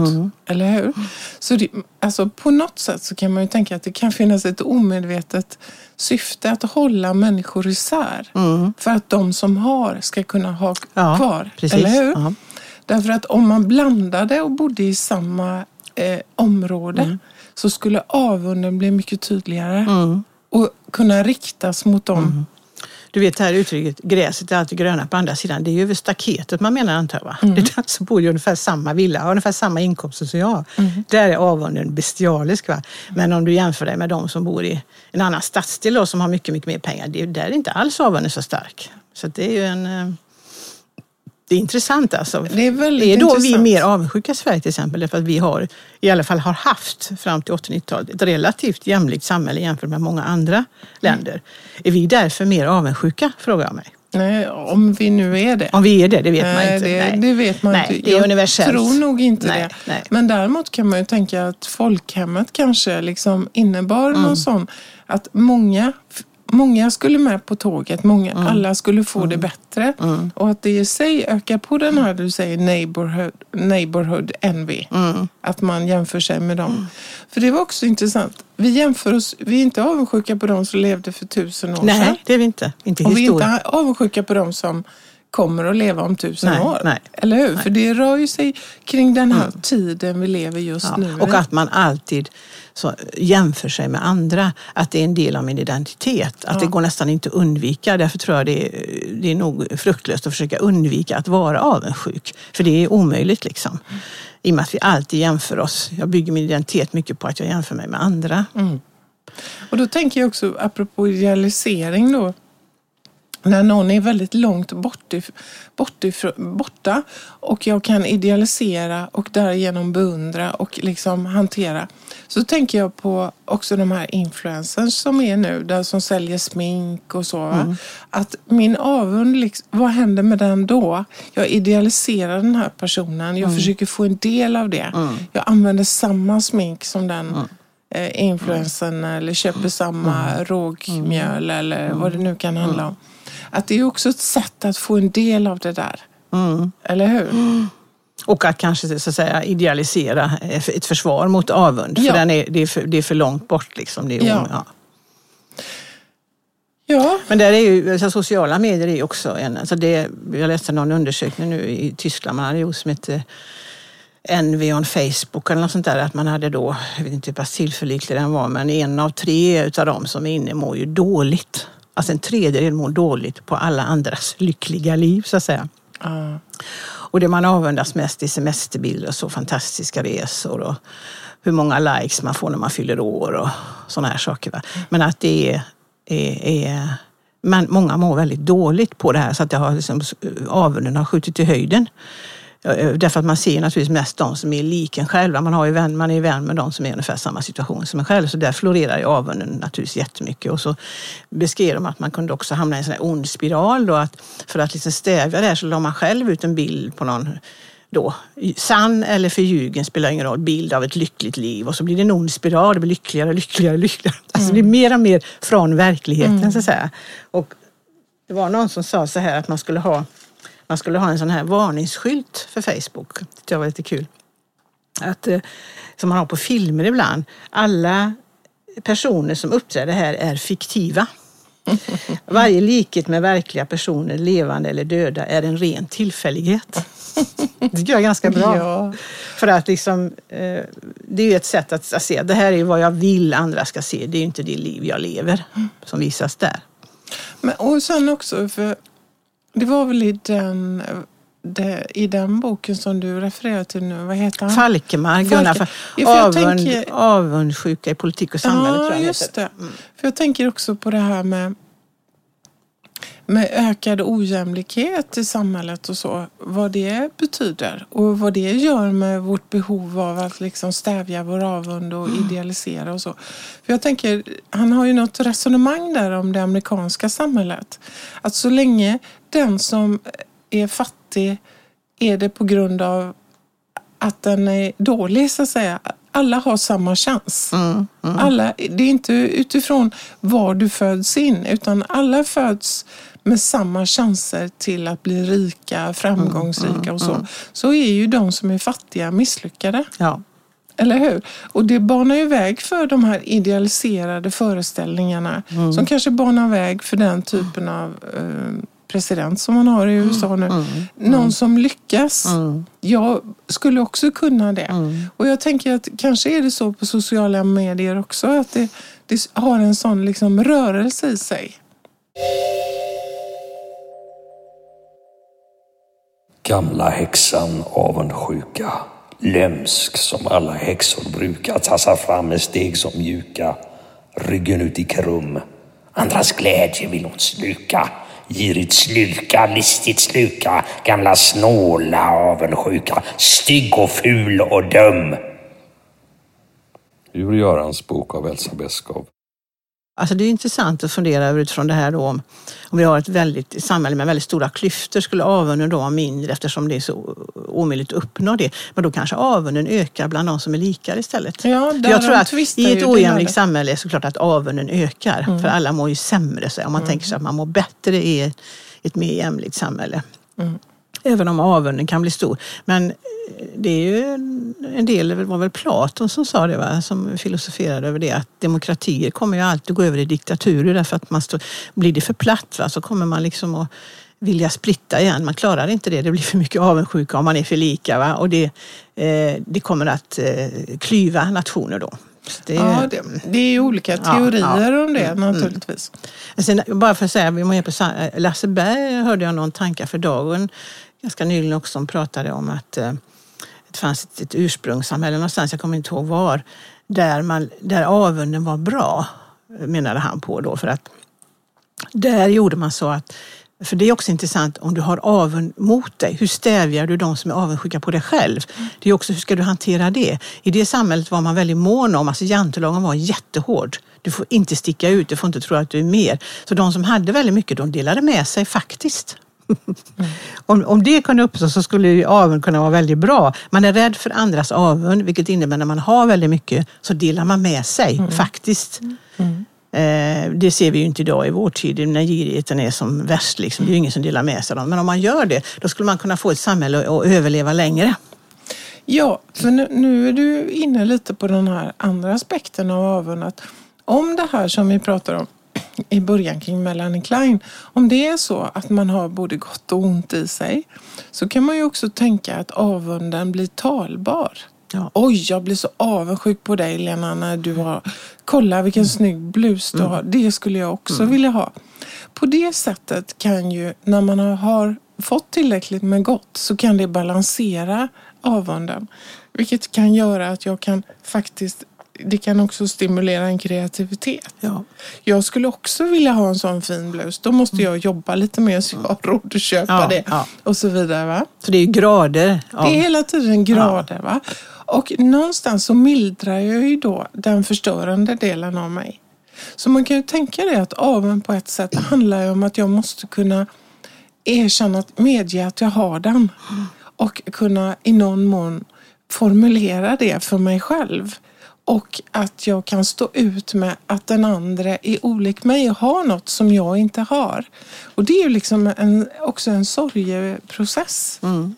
Eller hur? Så det, alltså på något sätt så kan man ju tänka att det kan finnas ett omedvetet syfte att hålla människor isär. För att de som har ska kunna ha Ja, kvar. precis. Eller hur? Ja. Därför att om man blandade och bodde i samma eh, område Mm. så skulle avunden bli mycket tydligare Mm. och kunna riktas mot dem Du vet det här uttrycket, gräset är alltid gröna på andra sidan. Det är ju över staketet man menar antar jag. Va? Mm. Det är som bor i ungefär samma villa, har ungefär samma inkomster som jag. Mm. Där är avunden bestialisk. Va? Men om du jämför dig med de som bor i en annan stadsdel då, som har mycket, mycket mer pengar. Det, där är inte alls avunden så stark. Så det är ju en... Det är intressant alltså. Det är väldigt är då vi intressant. mer avundsjuka i Sverige till exempel? Därför att vi har, i alla fall har haft fram till 80-90-talet, ett relativt jämlikt samhälle jämfört med många andra länder. Är vi därför mer avundsjuka, frågar jag mig. Nej, om vi nu är det. Om vi är det, det vet man Nej, inte. det, Nej. det vet man Nej, inte. det är jag universellt. tror nog inte Nej, det. nej. Men däremot kan man ju tänka att folkhemmet kanske liksom innebar Mm. någon sån att många, många skulle med på tåget, många, Mm. alla skulle få det bättre. Och att det i sig ökar på den här du säger neighborhood, neighborhood envy. Mm. Att man jämför sig med dem. För det var också intressant. Vi jämför oss, vi är inte avundsjuka på de som levde för tusen år sedan. Nej, det är vi inte. Inte Och vi är inte avundsjuka på de som kommer att leva om tusen Nej, år. nej. Eller hur? För det rör ju sig kring den här tiden vi lever just Ja, nu. och att man alltid så, jämför sig med andra. Att det är en del av min identitet. Att det går nästan inte att undvika. Därför tror jag det är, det är nog fruktlöst att försöka undvika att vara avundsjuk. För det är omöjligt liksom. I och med att vi alltid jämför oss. Jag bygger min identitet mycket på att jag jämför mig med andra. Och då tänker jag också, apropå idealisering då. När någon är väldigt långt bort if, bort ifrån, borta och jag kan idealisera och därigenom beundra och liksom hantera. Så tänker jag på också de här influencers som är nu, där som säljer smink och så. va? Att min avund, liksom, vad händer med den då? Jag idealiserar den här personen, jag försöker få en del av det. Jag använder samma smink som den eh, influensen eller köper samma rågmjöl eller vad det nu kan handla om. Att det är också ett sätt att få en del av det där. Eller hur? Och att kanske så att säga, idealisera ett försvar mot avund. Ja. För den är, det, är för, det är för långt bort. Liksom. Det är, Ja. ja. Ja. Men där är ju, alltså, sociala medier är också en... Alltså det, jag läste någon undersökning nu i Tyskland man hade gjort som hette Envy on Facebook eller något sånt där. Att man hade då, jag vet inte hur pass tillförlitlig den var, men en av tre utav dem som är inne mår ju dåligt. Alltså en tredjedel mår dåligt på alla andras lyckliga liv så att säga. Ja. Och det man avundas mest är semesterbilder och så fantastiska resor och hur många likes man får när man fyller år och sådana här saker. Va? Men att det är, är, är men många mår väldigt dåligt på det här så att det har liksom, avunden har skjutit i höjden. Ja, Därför att man ser naturligtvis mest de som är liken själva. Man, har ju vän, man är vän med de som är i ungefär samma situation som en själv. Så där florerar ju avunden naturligtvis jättemycket. Och så beskrev de att man kunde också hamna i en sån här ond spiral. Då, att för att liksom stävja det här så la man själv ut en bild på någon då, sann eller förljugen spelar ingen roll, bild av ett lyckligt liv och så blir det en ond spiral, det blir lyckligare, lyckligare, lyckligare. Alltså det blir mer och mer från verkligheten så att säga. Och det var någon som sa så här att man skulle ha, man skulle ha en sån här varningsskylt för Facebook. Det var lite kul. Att, eh, som man har på filmer ibland. Alla personer som uppträder här är fiktiva. Varje likhet med verkliga personer, levande eller döda, är en ren tillfällighet. Det tycker jag är ganska bra. Ja. För att liksom, eh, det är ju ett sätt att att se, det här är vad jag vill andra ska se. Det är ju inte det liv jag lever som visas där. Men, och sen också, för det var väl i den, det, i den boken som du refererar till nu, vad heter han? Falkemark, Falke- Gunnar Ja, Fa- för jag avund, tänker- Avundsjuka i politik och samhälle tror Ja, jag den just heter. det. För jag tänker också på det här med, med ökad ojämlikhet i samhället och så. Vad det betyder och vad det gör med vårt behov av att liksom stävja vår avund och idealisera och så. För jag tänker, han har ju något resonemang där om det amerikanska samhället. Att så länge den som är fattig är det på grund av att den är dålig så att säga. Alla har samma chans. Alla, det är inte utifrån var du föds in utan alla föds med samma chanser till att bli rika, framgångsrika och så. Så är ju de som är fattiga misslyckade. Ja. Eller hur? Och det banar ju väg för de här idealiserade föreställningarna som kanske banar väg för den typen av eh, president som man har i mm. USA nu. Mm. Någon mm. som lyckas. Mm. Jag skulle också kunna det. Mm. Och jag tänker att kanske är det så på sociala medier också, att det, det har en sån liksom rörelse i sig. Gamla häxan avundsjuka, lömsk som alla häxor brukar, tassar fram med steg som mjuka, ryggen ut i krum. Andras glädje vill hon sluka girigt sluka, listigt sluka, gamla snåla avundsjuka, stygg och ful och dum. Ur Görans bok av Elsa Beskow. Alltså det är intressant att fundera över utifrån det här då om, om vi har ett väldigt samhälle med väldigt stora klyftor, skulle avunden då vara mindre eftersom det är så omöjligt att uppnå det. Men då kanske avunden ökar bland de som är likare istället. Ja, jag tror att i ett det ojämlikt samhälle är såklart att avunden ökar. Mm. För alla mår ju sämre. Så om man tänker sig att man mår bättre i ett, mer jämlikt samhälle. Mm. Även om avunden kan bli stor. Men eh, det är ju en del, det var väl Platon som sa det, va? som filosoferade över det, att demokratier kommer ju alltid gå över i diktaturer därför att man står, blir det för platt va? så kommer man liksom att vilja splitta igen. Man klarar inte det, det blir för mycket avundsjuka om man är för lika. Va? Och det, eh, det kommer att eh, klyva nationer då. Det, Ja, det, det är olika Ja, teorier ja. om det Mm, naturligtvis. Sen, bara för att säga, vi var på sa- Lasse Berg hörde jag någon tankar för dagen ganska nyligen också som pratade om att eh, det fanns ett, ett ursprungssamhälle någonstans, jag kommer inte ihåg var, där, man, där avunden var bra, menade han på då. För att där gjorde man så att för det är också intressant om du har avund mot dig. Hur stävjar du de som är avundsjuka på dig själv? Det är också hur ska du hantera det? I det samhället var man väldigt mån om, alltså jantelagen var jättehård. Du får inte sticka ut, du får inte tro att du är mer. Så de som hade väldigt mycket, de delade med sig faktiskt. om, om det kunde uppstå så skulle ju avund kunna vara väldigt bra. Man är rädd för andras avund, vilket innebär när man har väldigt mycket så delar man med sig faktiskt. Eh, Eh, det ser vi ju inte idag i vår tid när girigheten är som värst. Liksom. Det är ju ingen som delar med sig av dem. Men om man gör det, då skulle man kunna få ett samhälle att överleva längre. Ja, för nu, nu är du inne lite på den här andra aspekten av avund. Att om det här som vi pratar om i början kring Melanie Klein, om det är så att man har både gott och ont i sig så kan man ju också tänka att avunden blir talbar. Ja. Oj, jag blir så avundsjuk på dig Lena när du har... Kolla vilken snygg blus du har. Det skulle jag också vilja ha. På det sättet kan ju, när man har, fått tillräckligt med gott, så kan det balansera avunden. Vilket kan göra att jag kan faktiskt... Det kan också stimulera en kreativitet. Ja. Jag skulle också vilja ha en sån fin blus. Då måste jag jobba lite mer så jag har råd att köpa Ja, det. ja. Och så vidare. Va? Så det är ju grader. Av, Det är hela tiden grader. Va? Och någonstans så mildrar jag ju då den förstörande delen av mig. Så man kan ju tänka det att avund på ett sätt handlar ju om att jag måste kunna erkänna, att medge att jag har den. Och kunna i någon mån formulera det för mig själv. Och att jag kan stå ut med att den andra är olik mig och har något som jag inte har. Och det är ju liksom en, också en sorgeprocess. Mm.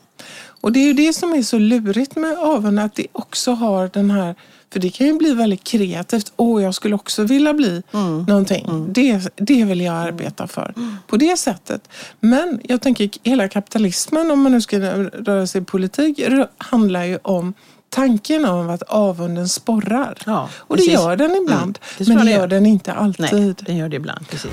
Och det är ju det som är så lurigt med avund, att det också har den här för det kan ju bli väldigt kreativt. Åh, jag skulle också vilja bli någonting. Det, det vill jag arbeta för. På det sättet. Men jag tänker hela kapitalismen, om man nu ska röra sig i politik, handlar ju om tanken om att avunden sporrar. Ja, och det gör den ibland. Mm, det men det gör gör. den inte Nej, alltid. den gör det ibland. Precis.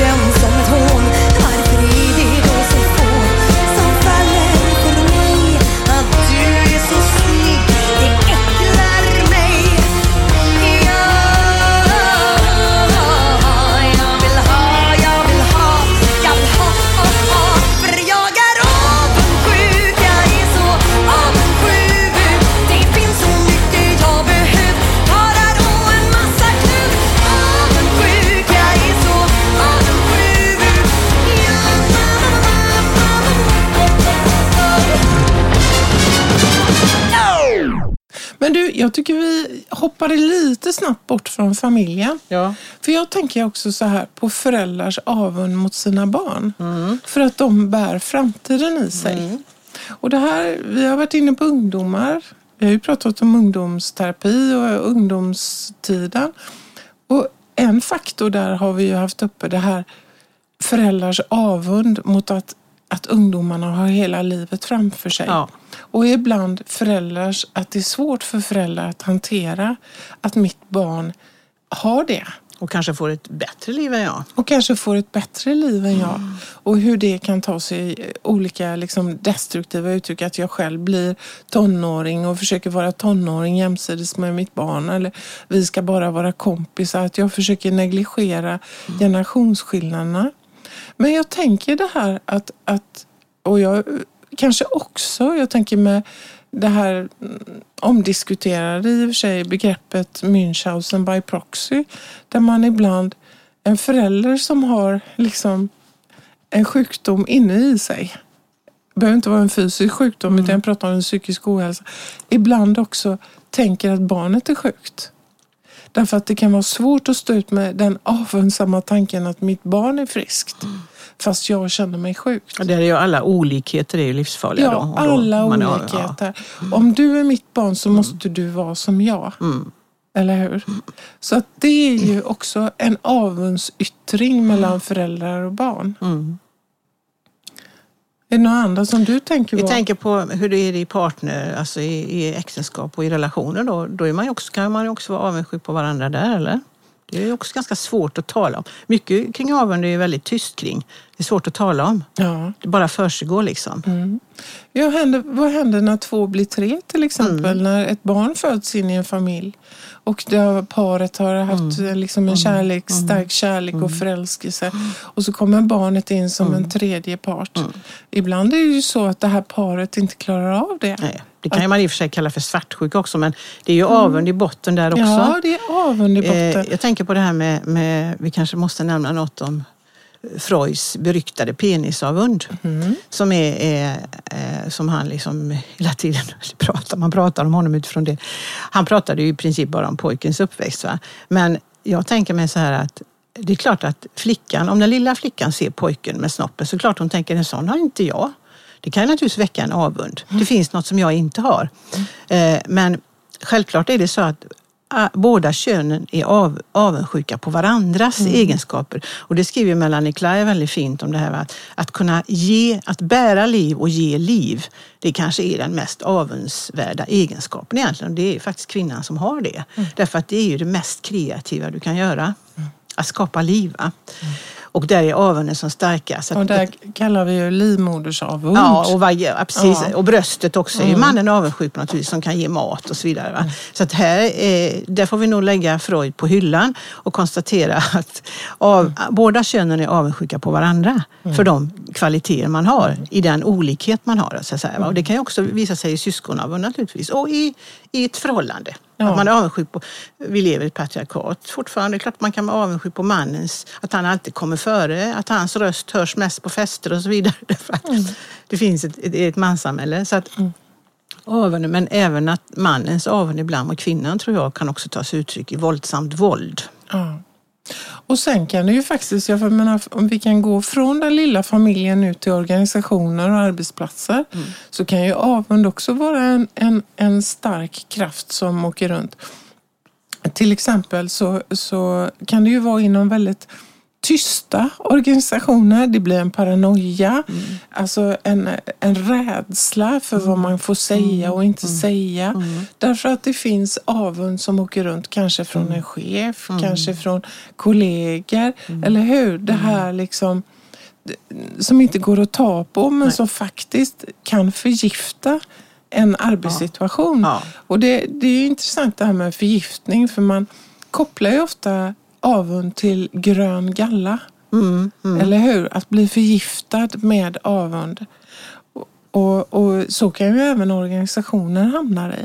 Ja jag tycker vi hoppade lite snabbt bort från familjen. Ja. För jag tänker också så här på föräldrars avund mot sina barn. För att de bär framtiden i sig. Och det här, vi har varit inne på ungdomar. Vi har ju pratat om ungdomsterapi och ungdomstiden. Och en faktor där har vi ju haft uppe det här föräldrars avund mot att, att ungdomarna har hela livet framför sig. Ja. Och ibland föräldrars, att det är svårt för föräldrar att hantera att mitt barn har det. Och kanske får ett bättre liv än jag. Och kanske får ett bättre liv än jag. Och hur det kan ta sig olika liksom, destruktiva uttryck. Att jag själv blir tonåring och försöker vara tonåring jämsides med mitt barn. Eller vi ska bara vara kompisar. Att jag försöker negligera generationsskillnaderna. Men jag tänker det här att, att och jag kanske också, jag tänker med det här mm, omdiskuterade i och för sig begreppet Münchhausen by proxy. Där man ibland, en förälder som har liksom en sjukdom inne i sig. Det behöver inte vara en fysisk sjukdom utan jag pratar om en psykisk ohälsa. Ibland också tänker att barnet är sjukt. Därför att det kan vara svårt att stå ut med den avundsamma tanken att mitt barn är friskt. Fast jag känner mig sjuk. Där är ju alla olikheter är ju livsfarliga. Ja, då. Då alla är- olikheter. Om du är mitt barn så måste du vara som jag. Mm. Eller hur? Så att det är ju också en avundsyttring mellan föräldrar och barn. Mm. Är det några andra som du tänker Vi på? tänker på hur det är i partner, alltså i, i äktenskap och i relationer. Då, då är man också, kan man ju också vara avundsjuk på varandra där, eller? Det är också ganska svårt att tala om. Mycket kring avund är väldigt tyst kring. Det är svårt att tala om. Ja. Det bara försiggår liksom. Mm. Ja, händer, vad händer när två blir tre till exempel? Mm. När ett barn föds in i en familj och det har, paret har haft Mm. liksom en kärlek, stark kärlek och förälskelse och så kommer barnet in som Mm. en tredje part. Ibland är det ju så att det här paret inte klarar av det. Nej, det kan man i och för sig kalla för svartsjuka också, men det är ju avund i botten där också. Mm. Ja, det är avund i botten. Eh, jag tänker på det här med, med, vi kanske måste nämna något om Freuds beryktade penisavund. Mm. Som, är, är, eh, som han liksom hela tiden pratar, man pratar om honom utifrån det. Han pratade ju i princip bara om pojkens uppväxt. Va? Men jag tänker mig så här att det är klart att flickan, om den lilla flickan ser pojken med snoppen så klart hon tänker en sån har inte jag. Det kan naturligtvis väcka en avund. Det finns något som jag inte har. Eh, men självklart är det så att ah, båda könen är av, avundsjuka på varandras egenskaper. Och det skriver Melanie Klein väldigt fint om det här att, att kunna ge, att bära liv och ge liv. Det kanske är den mest avundsvärda egenskapen egentligen. Det är faktiskt kvinnan som har det. Därför att det är ju det mest kreativa du kan göra. Att skapa liv. Och där är avunden som starkast. Och där kallar vi ju livmodersavund. Ja, och, ja, precis. Ja. och bröstet också är ju mannen avundsjuk på naturligtvis som kan ge mat och så vidare. Va? Så att här, eh, där får vi nog lägga Freud på hyllan och konstatera att av, båda könen är avundsjuka på varandra för de kvaliteter man har i den olikhet man har. Så att säga? Och det kan ju också visa sig i syskonavund naturligtvis och i, i ett förhållande. Ja. Att man är avundsjuk på, vi lever i ett patriarkat fortfarande. Det är klart att man kan vara avundsjuk på mannens, att han alltid kommer före, att hans röst hörs mest på fester och så vidare. Att Det finns ett, ett, ett manssamhälle. Så att, avund, men även att mannens avund ibland mot kvinnan tror jag kan också ta sig uttryck i våldsamt våld. Ja. Och sen kan det ju faktiskt, jag menar, om vi kan gå från den lilla familjen ut till organisationer och arbetsplatser så kan ju avund också vara en, en, en stark kraft som åker runt. Till exempel så, så kan det ju vara inom väldigt tysta organisationer. Det blir en paranoia, alltså en, en rädsla för vad man får säga och inte säga. Därför att det finns avund som åker runt, kanske från en chef, kanske från kollegor. Eller hur? Det här liksom som inte går att ta på men som faktiskt kan förgifta en arbetssituation. Ja. Och det, det är ju intressant det här med förgiftning för man kopplar ju ofta avund till grön galla. Mm, Eller hur? Att bli förgiftad med avund. Och, och, så kan ju även organisationer hamna i.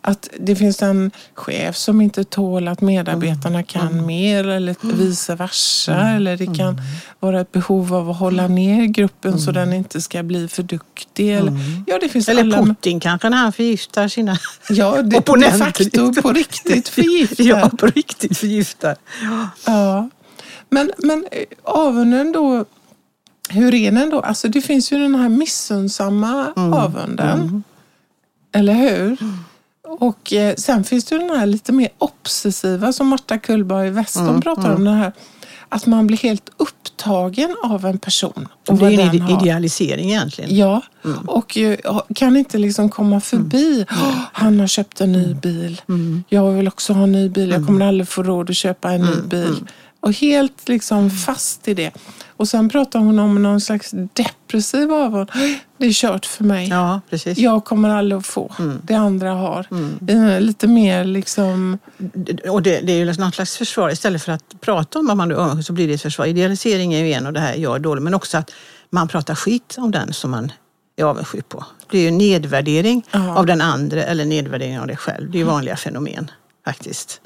Att det finns en chef som inte tål att medarbetarna kan mer eller vice versa. Eller det kan vara ett behov av att hålla ner gruppen så den inte ska bli för duktig. Eller, ja, det finns Eller alla, Putin kanske när han förgiftar sina Ja, det, de opponenter. facto på riktigt förgiftar. Ja, på riktigt förgiftar. Ja. Men, men eh, avunden då, hur är den då? Alltså det finns ju den här missunnsamma Mm. avunden. Eller hur? Och eh, sen finns det den här lite mer obsessiva som Marta Kullberg Weston Mm, pratar om. Den här, att man blir helt upptagen av en person. Och det är en den ide- har. idealisering egentligen. Ja, och eh, kan inte liksom komma förbi. Mm. "Åh, Han har köpt en ny bil. Jag vill också ha en ny bil. Mm. Jag kommer aldrig få råd att köpa en ny bil. Och helt liksom fast i det. Och sen pratar hon om någon slags depressiv avund. Det är kört för mig. Ja, precis. Jag kommer aldrig att få det andra har. Eh, Lite mer liksom... Och det, det är ju något slags försvar. Istället för att prata om att man är så blir det ett försvar. Idealisering är ju en och det här jag är dålig. Men också att man pratar skit om den som man är avundsjuk på. Det är ju nedvärdering Ja. av den andra eller nedvärdering av dig själv. Det är ju vanliga fenomen faktiskt.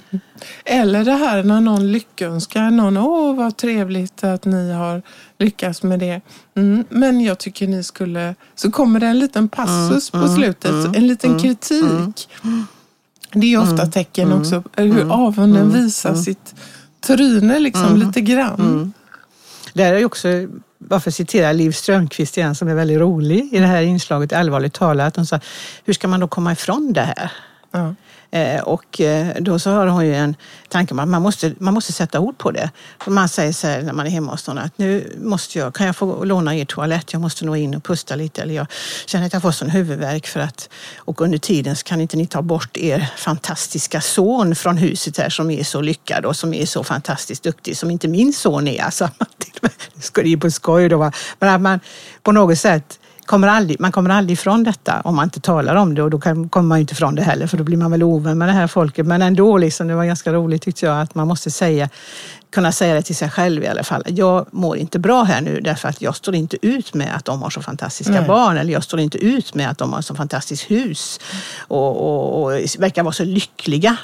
Eller det här när någon lyckönskar någon. Åh, vad trevligt att ni har lyckats med det. Mm, men jag tycker ni skulle... Så kommer det en liten passus på slutet. en liten kritik. Det är ofta tecken också hur avunden visar sitt tryne liksom lite grann. Det här är också, bara för att citera Liv Strömquist igen som är väldigt rolig i det här inslaget Allvarligt talat. Hon sa, hur ska man då komma ifrån det här? Eh, och eh, då så har hon ju en tanke om att man måste, man måste sätta ord på det. För man säger så här när man är hemma hos någon att nu måste jag, kan jag få låna er toalett? Jag måste nog in och pusta lite. Eller jag känner att jag får sån huvudvärk för att och under tiden så kan inte ni ta bort er fantastiska son från huset här som är så lyckad och som är så fantastiskt duktig som inte min son är. Alltså, det skulle ju på skoj då va. Men att man på något sätt kommer aldrig, man kommer aldrig ifrån detta om man inte talar om det och då kan, kommer man inte ifrån det heller för då blir man väl ovän med det här folket. Men ändå, liksom, det var ganska roligt tyckte jag att man måste säga, kunna säga det till sig själv i alla fall. Jag mår inte bra här nu därför att jag står inte ut med att de har så fantastiska Nej. barn eller jag står inte ut med att de har så fantastiskt hus och, och, och verkar vara så lyckliga.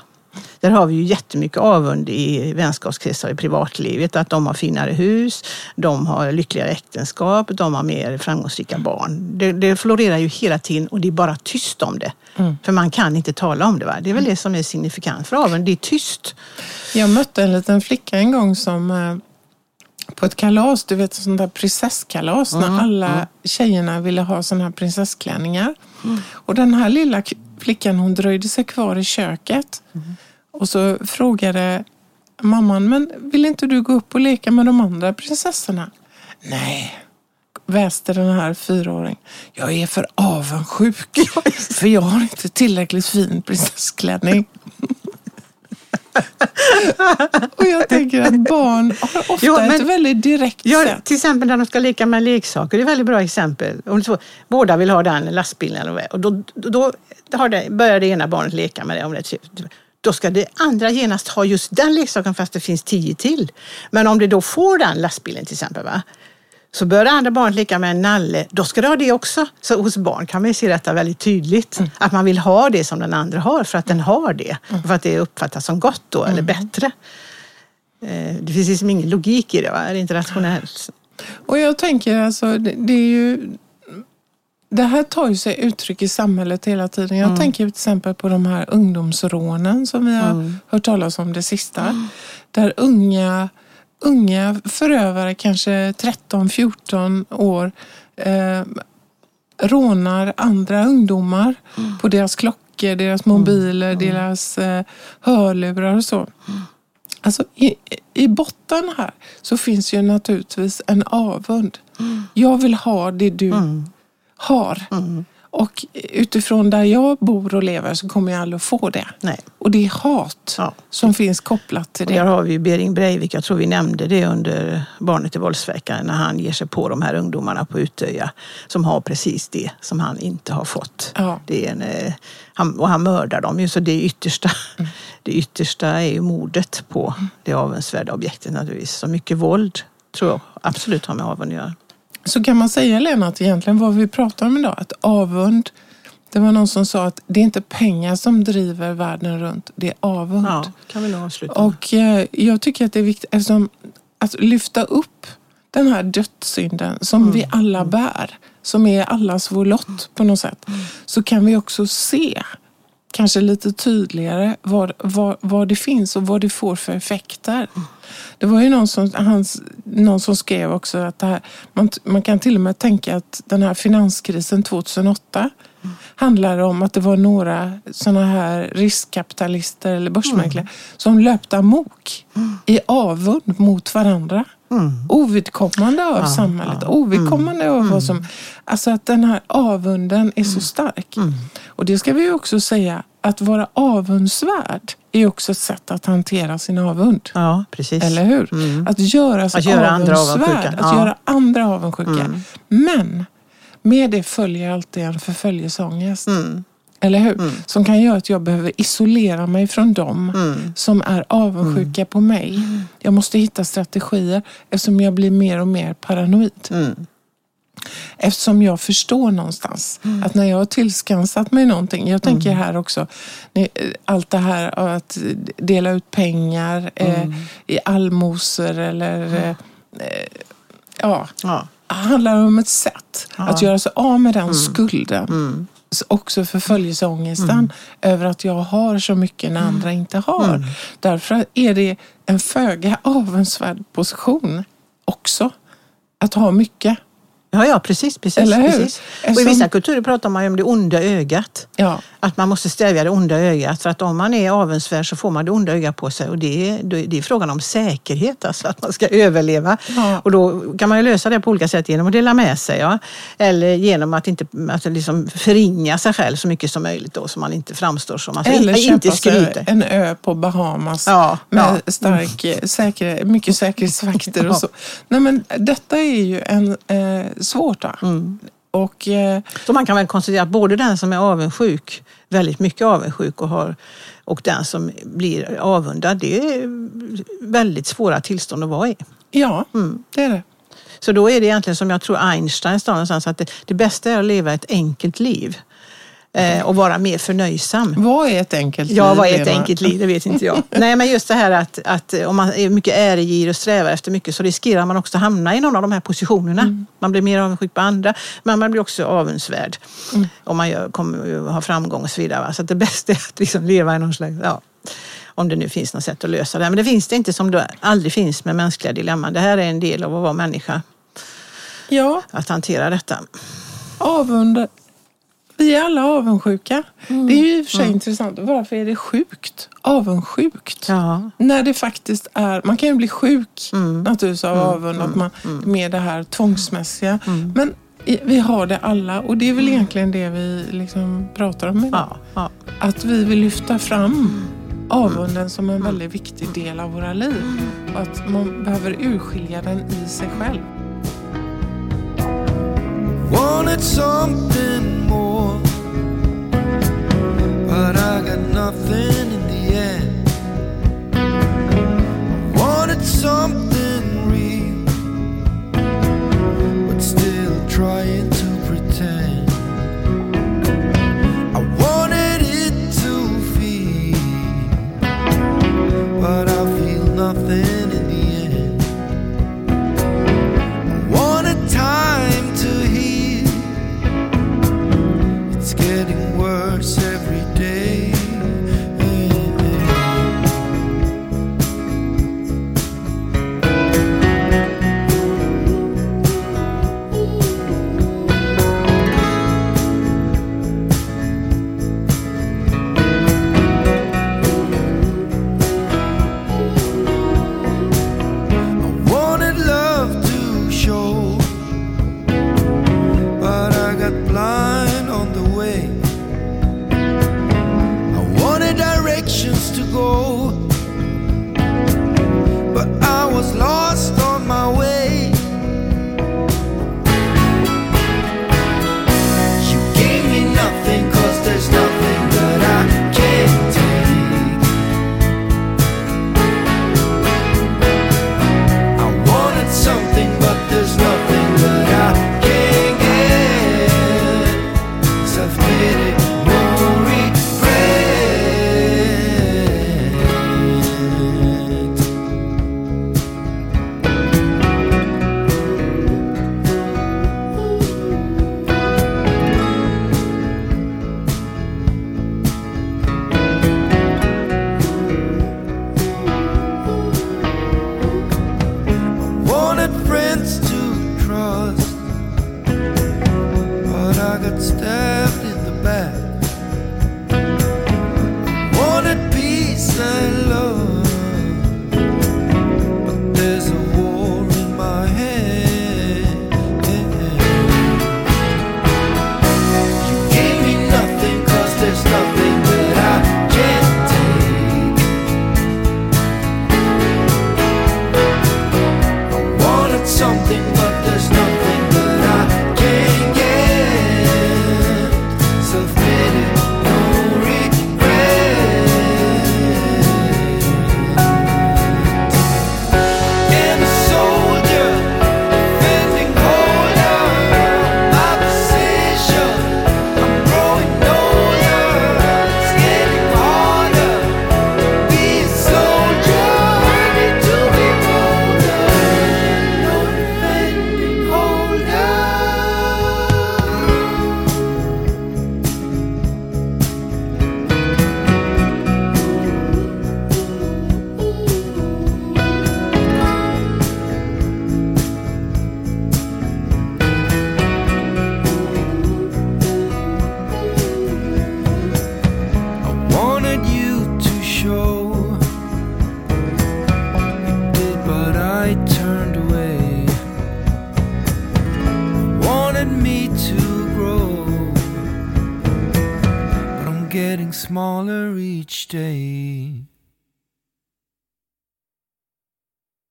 Där har vi ju jättemycket avund i vänskapskretsar i privatlivet. Att de har finare hus, de har lyckligare äktenskap, de har mer framgångsrika barn. Det, det florerar ju hela tiden och det är bara tyst om det. För man kan inte tala om det. Va? Det är väl det som är signifikant för avund, det är tyst. Jag mötte en liten flicka en gång som eh, på ett kalas, du vet sånt där prinsesskalas när alla tjejerna ville ha såna här prinsessklänningar. Och den här lilla flickan hon dröjde sig kvar i köket och så frågade mamman, men vill inte du gå upp och leka med de andra prinsessorna? Nej, väste den här fyraåringen. Jag är för avundsjuk för jag har inte tillräckligt fin prinsessklänning. Och jag tänker att barn har ofta Jo, men- ett väldigt direkt Ja, sätt. till exempel när de ska leka med leksaker. Det är ett väldigt bra exempel. Om så, båda vill ha den lastbilen och då, då har det, börjar det ena barnet leka med det. Om det trevligt. Då ska det andra genast ha just den leksaken fast det finns tio till. Men om det då får den lastbilen till exempel, va? så börjar det andra barnet leka med en nalle, då ska det ha det också. Så hos barn kan man ju se detta väldigt tydligt. Att man vill ha det som den andra har för att den har det. För att det uppfattas som gott då, eller bättre. Eh, Det finns liksom ingen logik i det, va? det är inte rationellt. Och jag tänker alltså, det, det är ju... Det här tar ju sig uttryck i samhället hela tiden. Jag tänker till exempel på de här ungdomsrånen som vi har hört talas om det sista. Där unga, unga förövare, kanske 13-14 år, eh, rånar andra ungdomar på deras klockor, deras mobiler, deras eh, hörlurar och så. Alltså i, i botten här så finns ju naturligtvis en avund. Jag vill ha det du har. Och utifrån där jag bor och lever så kommer jag aldrig att få det. Nej. Och det är hat Ja. som finns kopplat till Och där det. har vi ju Bering Breivik, jag tror vi nämnde det under Barnet i våldsverkaren, när han ger sig på de här ungdomarna på Utöja som har precis det som han inte har fått. Ja. Det är en, eh, han, och han mördar dem ju, så det yttersta, det yttersta är ju mordet på det avundsvärda objektet naturligtvis. Så mycket våld tror jag absolut har med avund att göra. Så kan man säga Lena att egentligen vad vi pratar om idag, att avund, det var någon som sa att det är inte pengar som driver världen runt, det är avund. Ja, kan vi nog avsluta med. Och eh, jag tycker att det är viktigt eftersom att lyfta upp den här dödssynden som Mm. vi alla bär, som är allas vår lott på något sätt, Mm. så kan vi också se kanske lite tydligare vad, vad, vad det finns och vad det får för effekter. Mm. Det var ju någon som, hans, någon som skrev också att här, man, man kan till och med tänka att den här finanskrisen 2008 handlar det om att det var några sådana här riskkapitalister eller börsmäklare som löpte amok i avund mot varandra. Ovidkommande av samhället, ovidkommande av vad som... Alltså att den här avunden är så stark. Och det ska vi ju också säga, att vara avundsvärd är också ett sätt att hantera sin avund. Ja, precis. Eller hur? Att göra sig Att göra andra avundsvärd, avundsjuka. att Ja. göra andra avundsjuka. Men med det följer alltid en förföljelseångest. Eller hur? Som kan göra att jag behöver isolera mig från dem som är avundsjuka på mig. Jag måste hitta strategier eftersom jag blir mer och mer paranoid. Eftersom jag förstår någonstans att när jag har tillskansat mig någonting, jag tänker här också, allt det här att dela ut pengar eh, i allmosor eller eh, eh, ja, Ja. handlar om ett sätt att göra sig av med den skulden. Också förföljelseångesten över att jag har så mycket när andra inte har. Därför är det en föga avundsvärd position också. Att ha mycket. Ja, ja precis. precis, Eller hur? precis. Och I vissa kulturer pratar man ju om det onda ögat. Ja. Att man måste stävja det onda ögat. För att om man är avundsvärd så får man det onda ögat på sig. Och det är, det är frågan om säkerhet, alltså att man ska överleva. Ja. Och då kan man ju lösa det på olika sätt genom att dela med sig. Ja. Eller genom att inte att liksom förringa sig själv så mycket som möjligt då, så man inte framstår som... Alltså, Eller inte köpa sig skryter. en ö på Bahamas Ja, med ja. stark, säker, mycket säkerhetsvakter och så. Nej, men detta är ju en, eh, svårt. Mm. Och eh, Så man kan väl konstatera att både den som är avundsjuk, väldigt mycket avundsjuk och, har, och den som blir avundad, det är väldigt svåra tillstånd att vara i. ja, Mm. det är det. Så då är det egentligen som jag tror Einstein sa någonstans att det, det bästa är att leva ett enkelt liv. Eh, och vara mer förnöjsam. Vad är ett enkelt liv? Ja, vad är ett enkelt liv? Det vet inte jag. Nej, men just det här att, att om man är mycket äregir och strävar efter mycket så riskerar man också att hamna i någon av de här positionerna. Man blir mer avundsjuk på andra, men man blir också avundsvärd. Om man gör, kommer att ha framgång och så vidare. Så att det bästa är att liksom leva i någon slags... Ja, om det nu finns något sätt att lösa det. Men det finns det inte som det aldrig finns med mänskliga dilemman. Det här är en del av att vara människa, Ja, att hantera detta. avund. Vi är alla avundsjuka. Mm. Det är ju i och för sig intressant. Varför är det sjukt? Avundsjukt. Ja. När det faktiskt är, man kan ju bli sjuk Mm. naturligtvis av avund, att man, med det här tvångsmässiga. Mm. Men vi har det alla och det är väl egentligen det vi liksom pratar om idag. Ja, ja. Att vi vill lyfta fram avunden som en väldigt viktig del av våra liv. Och att man behöver urskilja den i sig själv. Wanted something got nothing in the end. Wanted something real, but still trying to pretend. I wanted it to feel, but I feel nothing